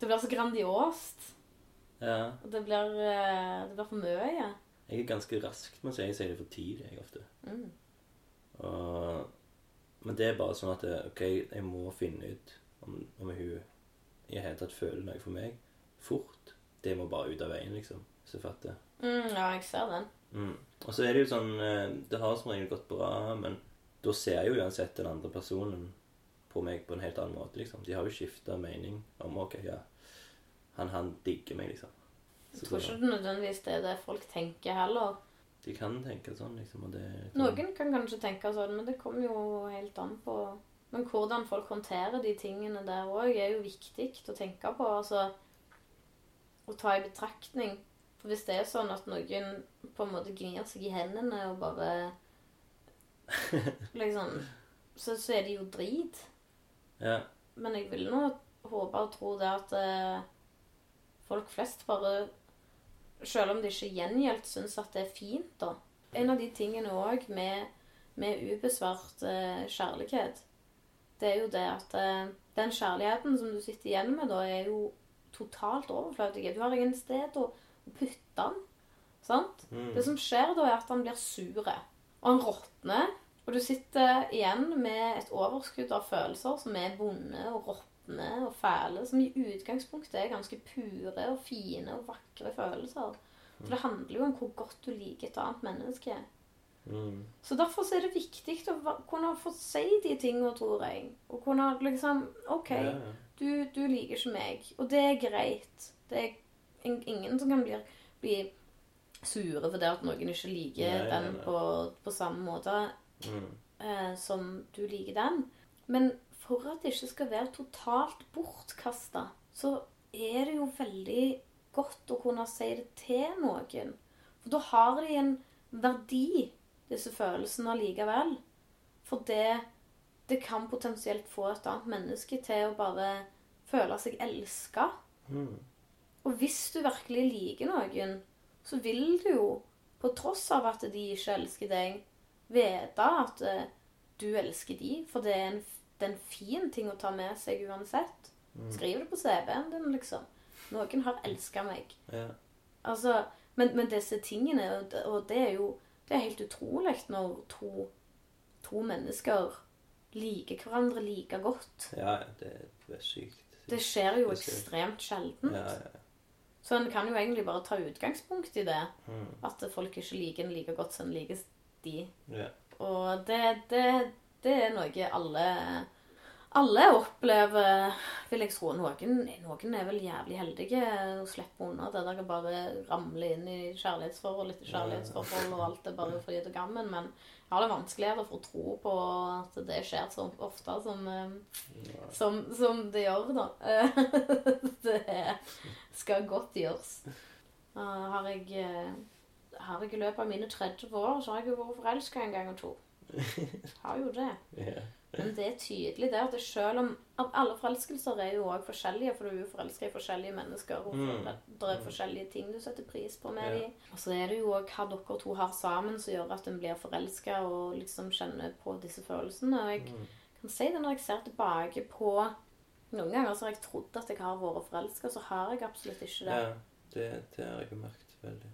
Det blir så grandiost. ja. Og det blir, eh, det blir for mye. Jeg er ganske raskt med å si jeg sier det for tidlig, jeg ofte. Mm. Og, men det er bare sånn at ok, jeg må finne ut om, om hun i det hele tatt føler noe for meg fort. Det må bare ut av veien, liksom. Hvis jeg fatter. Mm, ja, jeg ser den. Mm. Og så er det jo sånn eh, Det har som regel gått bra, men da ser jo uansett den andre personen på meg på en helt annen måte, liksom. De har jo skifta mening om OK, ja, han, han digger meg, liksom. Jeg tror ikke det nødvendigvis det er det folk tenker heller. De kan tenke sånn, liksom, og det Noen kan kanskje tenke sånn, men det kommer jo helt an på Men hvordan folk håndterer de tingene der òg, er jo viktig å tenke på. Altså Å ta i betraktning. For hvis det er sånn at noen på en måte gnir seg i hendene og bare Liksom Så, så er det jo drit. Ja. men jeg vil nå håpe og tro det at eh, folk flest bare Selv om det ikke gjengjeldt syns at det er fint, da. En av de tingene òg med, med ubesvart eh, kjærlighet, det er jo det at eh, den kjærligheten som du sitter igjen med, da, er jo totalt overflødig. Du har ingen sted å, putte den. Sant? Mm. Det som skjer da, er at han blir sur. Og han råtner. Og du sitter igjen med et overskudd av følelser som er vonde og råtne og fæle. Som i utgangspunktet er ganske pure og fine og vakre følelser. For det handler jo om hvor godt du liker et annet menneske. Mm. Så derfor så er det viktig å kunne få si de tingene, tror jeg. Og kunne liksom OK, Ja, ja. du, du liker ikke meg. Og det er greit. Det er ingen som kan bli, bli sure det at noen ikke liker nei, den på, på samme måte Mm. eh, som du liker den. Men for at det ikke skal være totalt bortkasta, så er det jo veldig godt å kunne si det til noen. For da har de en verdi, disse følelsene allikevel. For det, det kan potensielt få et annet menneske til å bare føle seg elska. Mm. Og hvis du virkelig liker noen, så vil du jo, på tross av at de ikke elsker deg, vite at eh, du elsker de, for det er en, det er en fin ting å ta med seg uansett. Skriv det på CV-en din, liksom. Noen har elska meg. Ja. Altså, men, men disse tingene, og det er jo det er helt utrolig når to, to mennesker liker hverandre like godt. ja, det er sykt. Det skjer jo Det ekstremt sjeldent. Ja, ja. Så en kan jo egentlig bare ta utgangspunkt i det. Mm. At folk ikke liker en like godt som en liker de. ja. Og det, det, det er noe alle alle opplever, vil jeg tro. Noen, noen er vel jævlig heldige og slipper unna det der å bare ramle inn i kjærlighetsforhold etter kjærlighetsforhold, og alt er bare fryd og gammen. Men jeg har det vanskeligere for å tro på at det skjer så ofte som, som, som det gjør, da. det skal godt gjøres. Har jeg har jeg i løpet av mine 30 år så har jeg jo vært forelska en gang og to. Har jo det. ja. Men det er tydelig det at det selv om Alle forelskelser er jo òg forskjellige, for du er jo forelska i forskjellige mennesker. Og Mm. det er forskjellige ting du setter pris på med Ja. dem. Og så er det jo òg hva dere to har sammen som gjør at en blir forelska og liksom kjenner på disse følelsene. Og jeg Mm. kan si det når jeg ser tilbake på Noen ganger så har jeg trodd at jeg har vært forelska, så har jeg absolutt ikke det. ja. Det, det har jeg merket veldig.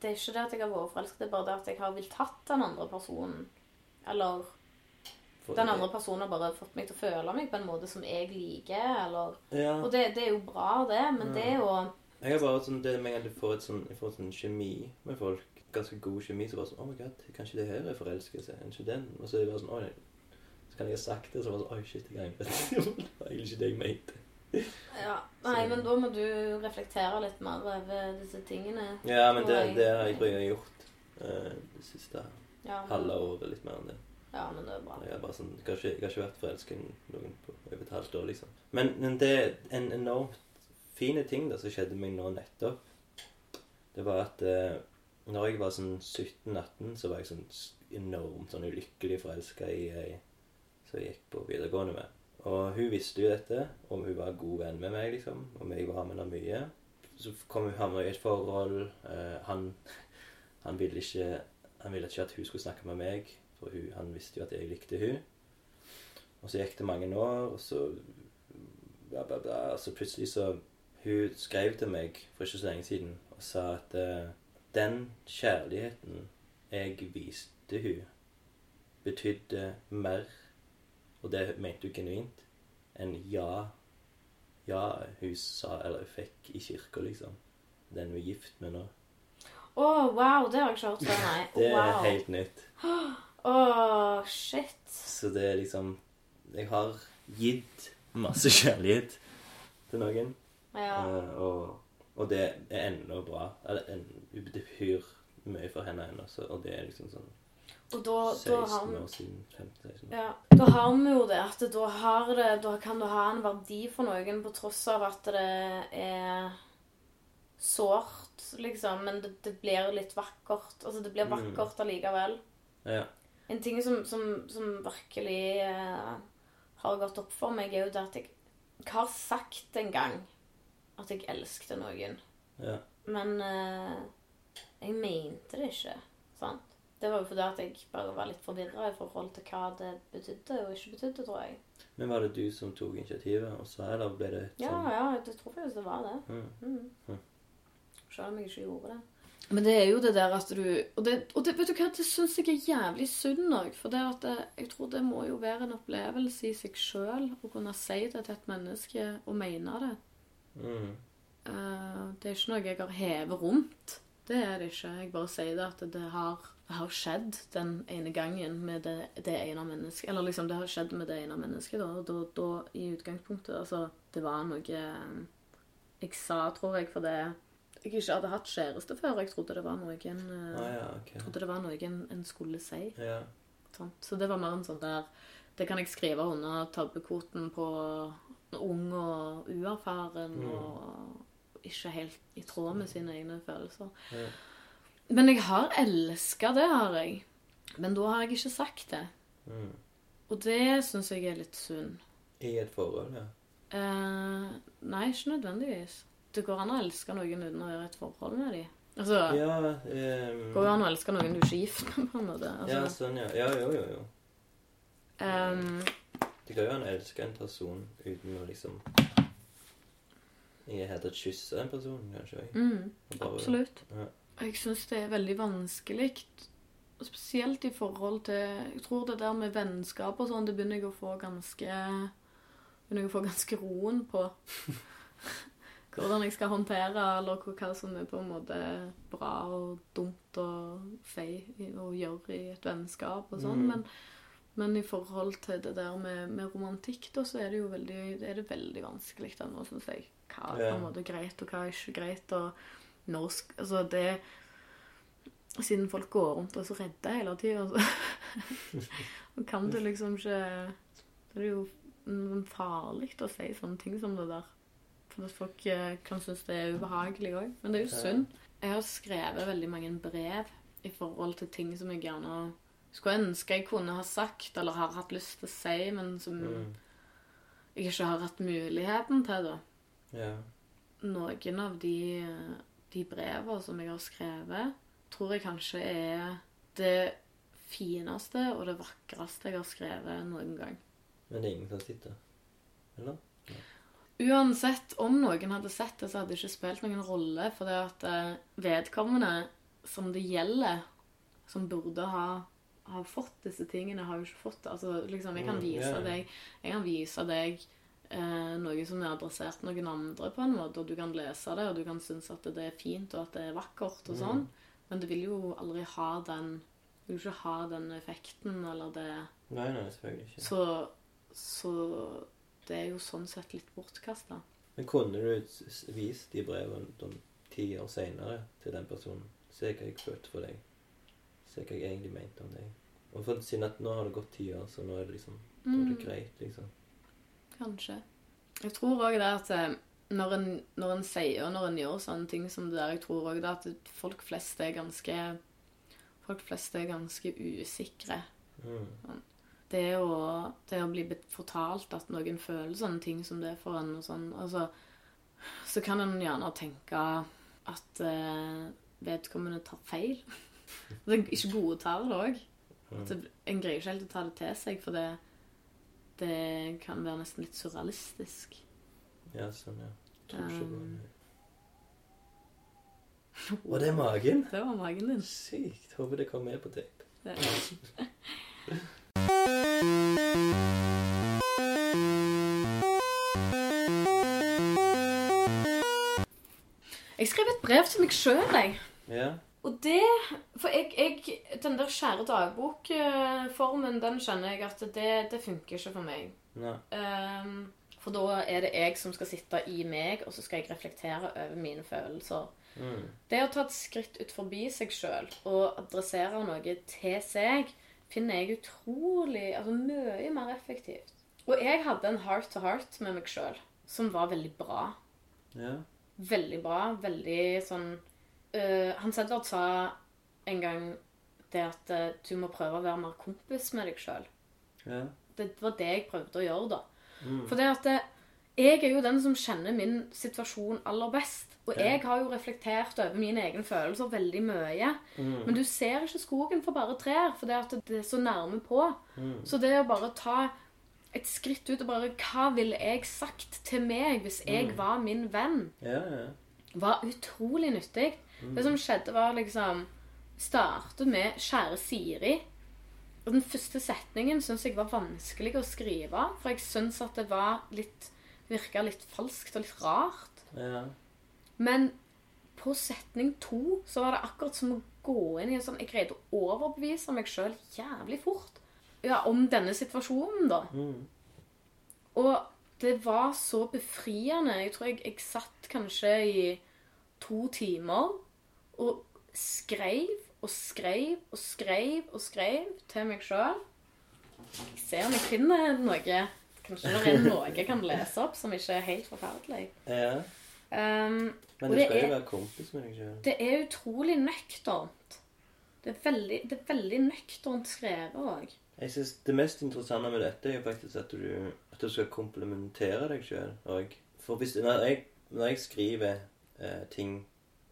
Det er ikke det at jeg har vært forelsket, det er bare det at jeg har villet tatt den andre personen. Eller den andre personen har bare fått meg til å føle meg på en måte som jeg liker, eller Ja. Og det, det er jo bra, det, men det er jo Jeg har bare sånn, det Med gang du får et sånn, jeg får sånn kjemi med folk, ganske god kjemi, så bare sånn Oh my god, kanskje det her er forelskelse? Kanskje den? Og så er det bare sånn Oi, så kan jeg ha sagt det, så bare sånn Oi, shit, jeg angrer. det var egentlig ikke det jeg mente. ja, Nei, men da må du reflektere litt mer over disse tingene. Ja, men det, det har jeg jeg har gjort uh, det siste Ja, men, halve året, litt mer enn det. Ja, men det er bra. Jeg er bare sånn, jeg har ikke, jeg har ikke vært forelsket noen på over et halvt år, liksom. Men, men det er en enormt fine ting da, som skjedde meg nå nettopp. Det var at eh, når jeg var sånn 17-18, så var jeg sånn enormt sånn ulykkelig forelska i ei som jeg gikk på videregående med. Og hun visste jo dette, og hun var god venn med meg, liksom. Og jeg var med henne mye. Så kom hun havna i et forhold. Eh, han, han ville ikke han ville ikke at hun skulle snakke med meg, for hun, han visste jo at jeg likte hun. Og så gikk det mange år, og så bla, bla, bla. Og så plutselig så Hun skrev til meg for ikke så lenge siden og sa at uh, den kjærligheten jeg viste hun betydde mer, og det mente hun genuint, enn ja Ja, hun sa, eller hun fikk i kirka, liksom. Den hun er gift med nå. Å, wow, det har jeg ikke hørt før, nei. Det er wow. helt nytt. Å, shit. Så det er liksom Jeg har gitt masse kjærlighet til noen, Ja. Uh, og, og det er ennå bra. Eller en, det betyr mye for henne ennå, og det er liksom sånn Og da, da har 16 år siden. 15-16. Ja, da har vi jo det at da, har det, da kan det ha en verdi for noen på tross av at det er sårt, liksom. Men det, det blir litt vakkert. Altså, det blir Mm. vakkert allikevel. Ja. En ting som, som, som virkelig eh, har gått opp for meg, er jo det at jeg, Jeg har sagt en gang at jeg elsket noen, Ja. men eh, jeg mente det ikke. Sant? Det var jo fordi at jeg bare var litt forvirra i forhold til hva det betydde og ikke betydde, tror jeg. Men var det du som tok initiativet, og så eller ble det Ja, sånn? ja, jeg tror faktisk det var det. Mm. Mm. Mm. Selv om jeg ikke gjorde det. Men det er jo det der at du Og det, og det vet du hva, det syns jeg er jævlig synd òg. For det at det, jeg tror det må jo være en opplevelse i seg sjøl å kunne si det til et menneske og mene det. Mm. Uh, det er ikke noe jeg har hevet rundt. Det er det ikke. Jeg bare sier det at det har, det har skjedd den ene gangen med det, det ene mennesket. Eller liksom, det har skjedd med det ene mennesket, da. Og da, da i utgangspunktet Altså, det var noe eh, jeg sa, tror jeg, fordi jeg ikke hadde hatt kjæreste før. Jeg trodde det var noe en, Ah, ja, okay. trodde det var noe en, en skulle si. Ja. Sant? Så det var mer en sånn der Det kan jeg skrive under tabbekvoten på ung og uerfaren Mm. og ikke helt i tråd med sine egne følelser. Ja. Men jeg har elska det, har jeg. Men da har jeg ikke sagt det. Mm. Og det syns jeg er litt synd. I et forhold, ja. Eh, nei, ikke nødvendigvis. Det går an å elske noen uten å være i et forhold med dem. Altså, Ja, um, går det an å elske noen du ikke er gift med, på en måte. ja, Altså, sånn, ja. Ja, jo, jo, jo. Um, Det går jo an å elske en person uten å liksom Jeg heter kysse en person, kanskje. mm, bare- absolutt. Ja. Jeg syns det er veldig vanskelig. Spesielt i forhold til Jeg tror det der med vennskap og sånn, det begynner jeg å få ganske Begynner jeg å få ganske roen på. Hvordan jeg skal håndtere, eller hva som er på en måte bra og dumt og feil å gjøre i et vennskap og sånn. Mm. Men, men i forhold til det der med, med romantikk, da, så er det jo veldig, er det veldig vanskelig ennå, syns jeg. Hva er på en måte greit, og hva er ikke greit. og norsk Altså, det Siden folk går rundt og er så redde hele tida, så kan du liksom ikke Det er jo farlig å si sånne ting som det der. For at folk eh, kan synes det er ubehagelig òg. Men det er jo Ja. synd. Jeg har skrevet veldig mange brev i forhold til ting som jeg gjerne skulle ønske jeg kunne ha sagt, eller har hatt lyst til å si, men som Mm. jeg ikke har hatt muligheten til, da Ja. noen av de, de brevene som jeg har skrevet, tror jeg kanskje er det fineste og det vakreste jeg har skrevet noen gang. Men det er ingen som sitter. Eller? Uansett om noen hadde sett det, så hadde det ikke spilt noen rolle, for det at eh, vedkommende som det gjelder, som burde ha, ha fått disse tingene, har jo ikke fått det. Altså, liksom, jeg kan Mm, vise deg, jeg kan vise deg eh, noe som er adressert noen andre på en måte, og du kan lese det, og du kan synes at det er fint, og at det er vakkert og Mm. sånn, men det vil jo aldri ha den, Du vil ikke ha den effekten, eller det... Nei, nei, selvfølgelig ikke. Så, så det er jo sånn sett litt bortkasta. Men kunne du vist de brevene ti år seinere til den personen? Se hva jeg følte for deg. Se hva jeg egentlig mente om deg. Og for, siden at nå har det gått ti år, så nå er det liksom mm. er det Mm, greit, liksom. kanskje. Jeg tror òg det at eh, når en, når en sier og når en gjør sånne ting som det der, jeg tror òg det at folk flest er ganske Folk flest er ganske usikre. Mm. Det å, det å bli fortalt at noen føler sånne ting som det for en og sånn, altså Så kan en gjerne tenke at eh, vedkommende tar feil. At en ikke godtar det òg. En greier ikke helt å ta det til seg, for det, det kan være nesten litt surrealistisk. Ja, sånn, ja. Um. Var det magen? Det var magen din. Sykt. Håper det kom med på tape. Jeg skrev et brev til meg sjøl, jeg. Ja. Og det For jeg, jeg Den der kjære dagbokformen, den skjønner jeg at det, det funker ikke for meg. Ehm, for da er det jeg som skal sitte i meg, og så skal jeg reflektere over mine følelser. Mm. Det å ta et skritt ut forbi seg sjøl og adressere noe til seg, finner jeg utrolig Altså mye mer effektivt. Og jeg hadde en heart to heart med meg sjøl som var veldig bra. Ja. Veldig bra. Veldig sånn uh, Hans Edvard sa en gang det at uh, du må prøve å være mer kompis med deg sjøl. Ja. Det var det jeg prøvde å gjøre, da. Mm. For det at det, jeg er jo den som kjenner min situasjon aller best. Og jeg har jo reflektert over mine egne følelser veldig mye. Mm. Men du ser ikke skogen for bare trær, for det, at det er så nærme på. Mm. Så det å bare ta et skritt ut og bare Hva ville jeg sagt til meg hvis jeg var min venn? Ja, ja. var utrolig nyttig. Det som skjedde, var liksom Startet med 'Kjære Siri'. Og den første setningen syns jeg var vanskelig å skrive. For jeg syns at det var litt Virka litt falskt og litt rart. ja. Men på setning to så var det akkurat som å gå inn i en sånn Jeg greide å overbevise meg sjøl jævlig fort ja, om denne situasjonen, da. Mm. Og det var så befriende. Jeg tror jeg, jeg satt kanskje i to timer og skrev og skrev og skrev og skrev til meg sjøl. Jeg ser om jeg finner noe. Kanskje det er noe jeg kan lese opp som ikke er helt forferdelig. ja. Um, Men du det skal jo være kompis med deg sjøl. det er utrolig nøkternt. Det er veldig, det er veldig nøkternt skrevet òg. Jeg synes Det mest interessante med dette er faktisk at du, at du skal komplementere deg sjøl. For hvis, når, jeg, når jeg skriver eh, ting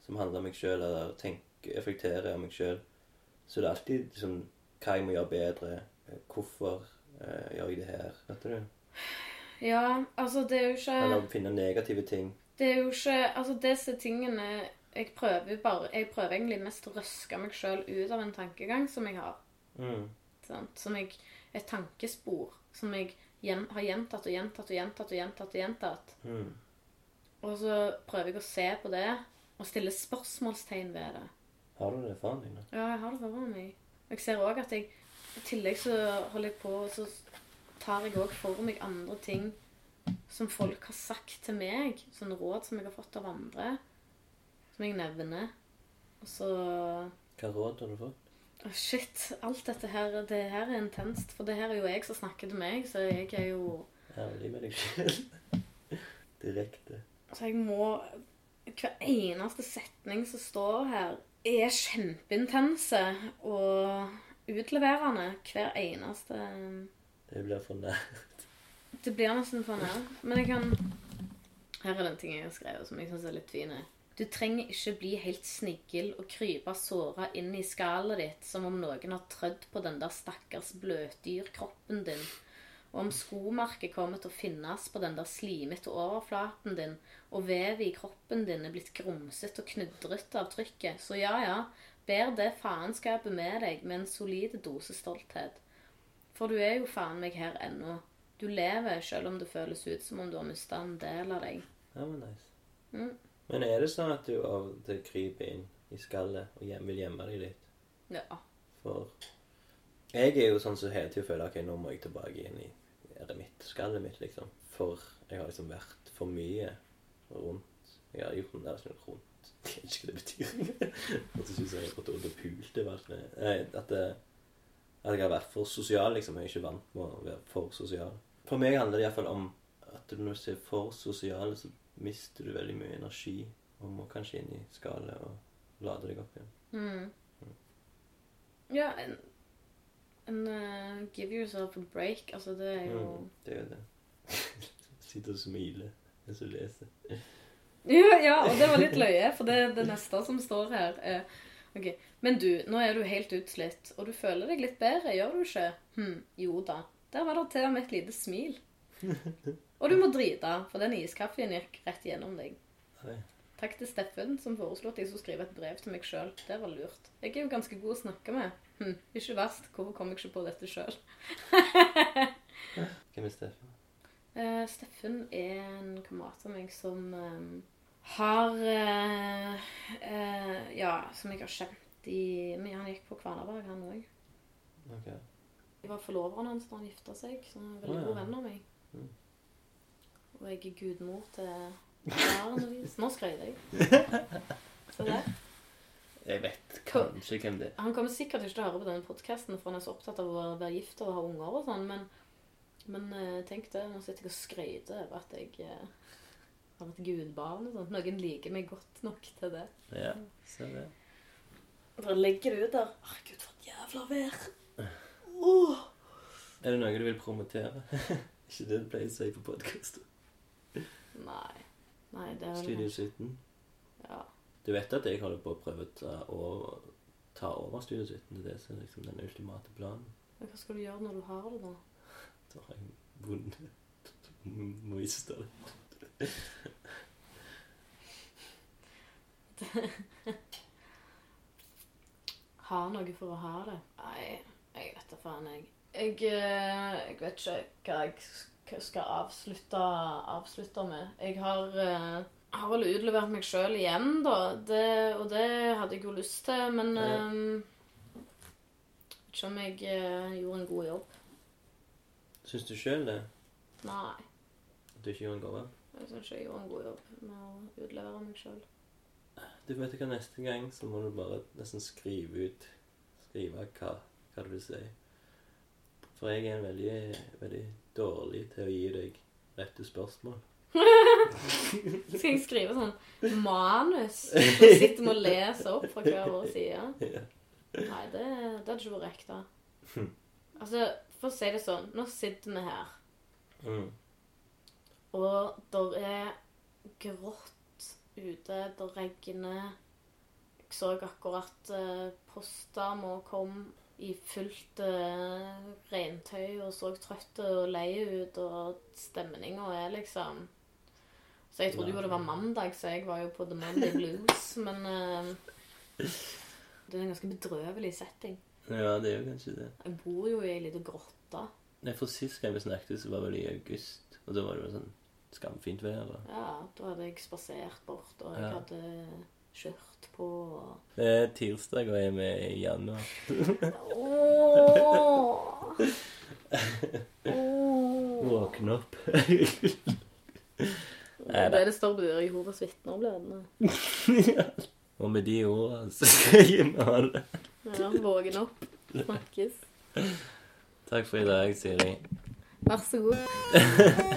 som handler om meg sjøl, eller tenker, reflekterer om meg sjøl, så er det alltid liksom, hva jeg må gjøre bedre. eh, Hvorfor eh, gjør jeg det her? Vet du? Ja, altså, det er jo ikke Eller finne negative ting. Det er jo ikke Altså, disse tingene Jeg prøver bare Jeg prøver egentlig mest å røske meg sjøl ut av en tankegang som jeg har. Mm. Som jeg Et tankespor som jeg gjen, har gjentatt og gjentatt og gjentatt og gjentatt. Og gjentatt. Mm. Og så prøver jeg å se på det og stille spørsmålstegn ved det. Har du det foran deg nå? Ja, jeg har det foran meg. Jeg ser òg at jeg I tillegg så holder jeg på og så tar jeg òg for meg andre ting som folk har sagt til meg. Sånne råd som jeg har fått av andre. Som jeg nevner. Og så Hva råd har du fått? Oh, Shit. Alt dette her Det her er intenst. For det her er jo jeg som snakker til meg, så jeg er jo Ærlig med deg selv. Direkte. Så jeg må Hver eneste setning som står her, er kjempeintense og utleverende. Hver eneste Det blir for nær. Det blir nesten for nær. Men jeg kan Her er den ting jeg har skrevet som jeg syns er litt fin. Du trenger ikke bli helt sniggel og krype såra inn i skallet ditt som om noen har trødd på den der stakkars bløtdyrkroppen din. Og om skomerket kommer til å finnes på den der slimete overflaten din, og vevet i kroppen din er blitt grumsete og knudrete av trykket, så ja, ja, bær det faenskapet med deg med en solid dose stolthet. For du er jo faen meg her ennå. Du lever selv om det føles ut som om du har mista en del av deg. Ja, men nice. Mm. Men er det sånn at du av og til kryper inn i skallet og hjem, vil gjemme deg litt? Ja. For jeg er jo sånn som hele tida føler ok, nå må jeg tilbake inn i er det mitt, skallet mitt, liksom. For jeg har liksom vært for mye rundt. Jeg har gjort den der sånn rundt. Jeg vet ikke hva det betyr. At jeg synes jeg har gått rundt og pult at, det, at jeg har vært for sosial, liksom. Jeg er ikke vant med å være for sosial. For meg handler det iallfall om at når du er for sosial, så mister du veldig mye energi. Og må kanskje inn i skallet og lade deg opp igjen. Mm. Ja, en, en eh, Give yourself a break. Altså, det er jo Mm, det er jo det. Sitter og smiler mens du leser. Ja, ja, og det var litt løye, for det, det neste som står her, er Ok, Men du, nå er du helt utslitt, og du føler deg litt bedre, gjør du ikke? Hm, jo da. Der var det til og med et lite smil. Og du må drite, for den iskaffen gikk rett gjennom deg. Oi. Takk til Steffen, som foreslo at jeg skulle skrive et brev til meg sjøl. Det var lurt. Jeg er jo ganske god å snakke med. Hm, ikke verst. Hvorfor kom jeg ikke på dette sjøl? Hvem er Steffen? Uh, Steffen er en kamerat av meg som eh, har eh, eh, Ja, som jeg har kjent i men Han gikk på Kvalerberg, han òg. Ok. Jeg var forloveren hans da han gifta seg, så han er veldig god venn av meg. Mm. Og jeg er gudmor til barnet deres. Nå skrøt jeg. Se der. Jeg vet kanskje hvem det er. Han kommer sikkert ikke til å høre på denne podkasten, for han er så opptatt av å være gift og ha unger og sånn, men, men eh, tenk det, nå sitter jeg og skryter over at jeg har et gudbarn og sånt. Noen liker meg godt nok til det. Ja, se det. Bare legger det ut der. Herregud, for et jævla vær. Oh. Er det noe du vil promotere? ikke det du pleier å si på podkast? Nei. Nei, det er Studio 17. Ja. Du vet at jeg holder på å prøve å ta over, Studio 17 til det som er liksom den ultimate planen. Men hva skal du gjøre når du har det, da? Da har jeg vunnet. Må miste det. Ha noe for å ha det? Nei, jeg vet da faen, jeg. Jeg, eh, jeg vet ikke hva jeg skal avslutte, avslutte med. Jeg har, uh, har vel utlevert meg sjøl igjen, da. Det, og det hadde jeg jo lyst til, men eh, Vet ikke om jeg uh, gjorde en god jobb. Syns du sjøl det? Nei. At du ikke gjorde en god jobb? Jeg syns jeg gjorde en god jobb med å utlevere meg sjøl. Du vet hva, neste gang så må du bare nesten skrive ut Skrive hva, hva du vil si. For jeg er veldig, veldig dårlig til å gi deg rette spørsmål. Skal jeg skrive sånn manus? Så sitter vi og leser opp fra hver vår side? Ja. Nei, det, det hadde ikke vært ekte. Altså, for å si det sånn, nå sitter vi her, Mm. Og der er grått ute, det regner. Jeg så akkurat uh, postdama kom i fullt eh, regntøy og så trøtt og lei ut, og stemninga er liksom Så jeg trodde jo det var mandag, så jeg var jo på The Monday Blues, men eh, det er en ganske bedrøvelig setting. Ja, det er jo kanskje det. Jeg bor jo i ei lita grotte. Nei, for Sist gang vi snakket, så var vel i august. Og da var det jo sånn skamfint vær. og- Ja, da hadde jeg spasert bort, og jeg Ja. hadde skjørt på. og- Det er tirsdag, og jeg er med i januar. Åh. Åh. Våkne opp. Det er det står på Jehovas vitner-bladene. og med de ordene så skal jeg ha det. Ja, våken opp. Snakkes. Takk for i dag, Siri. Vær så god.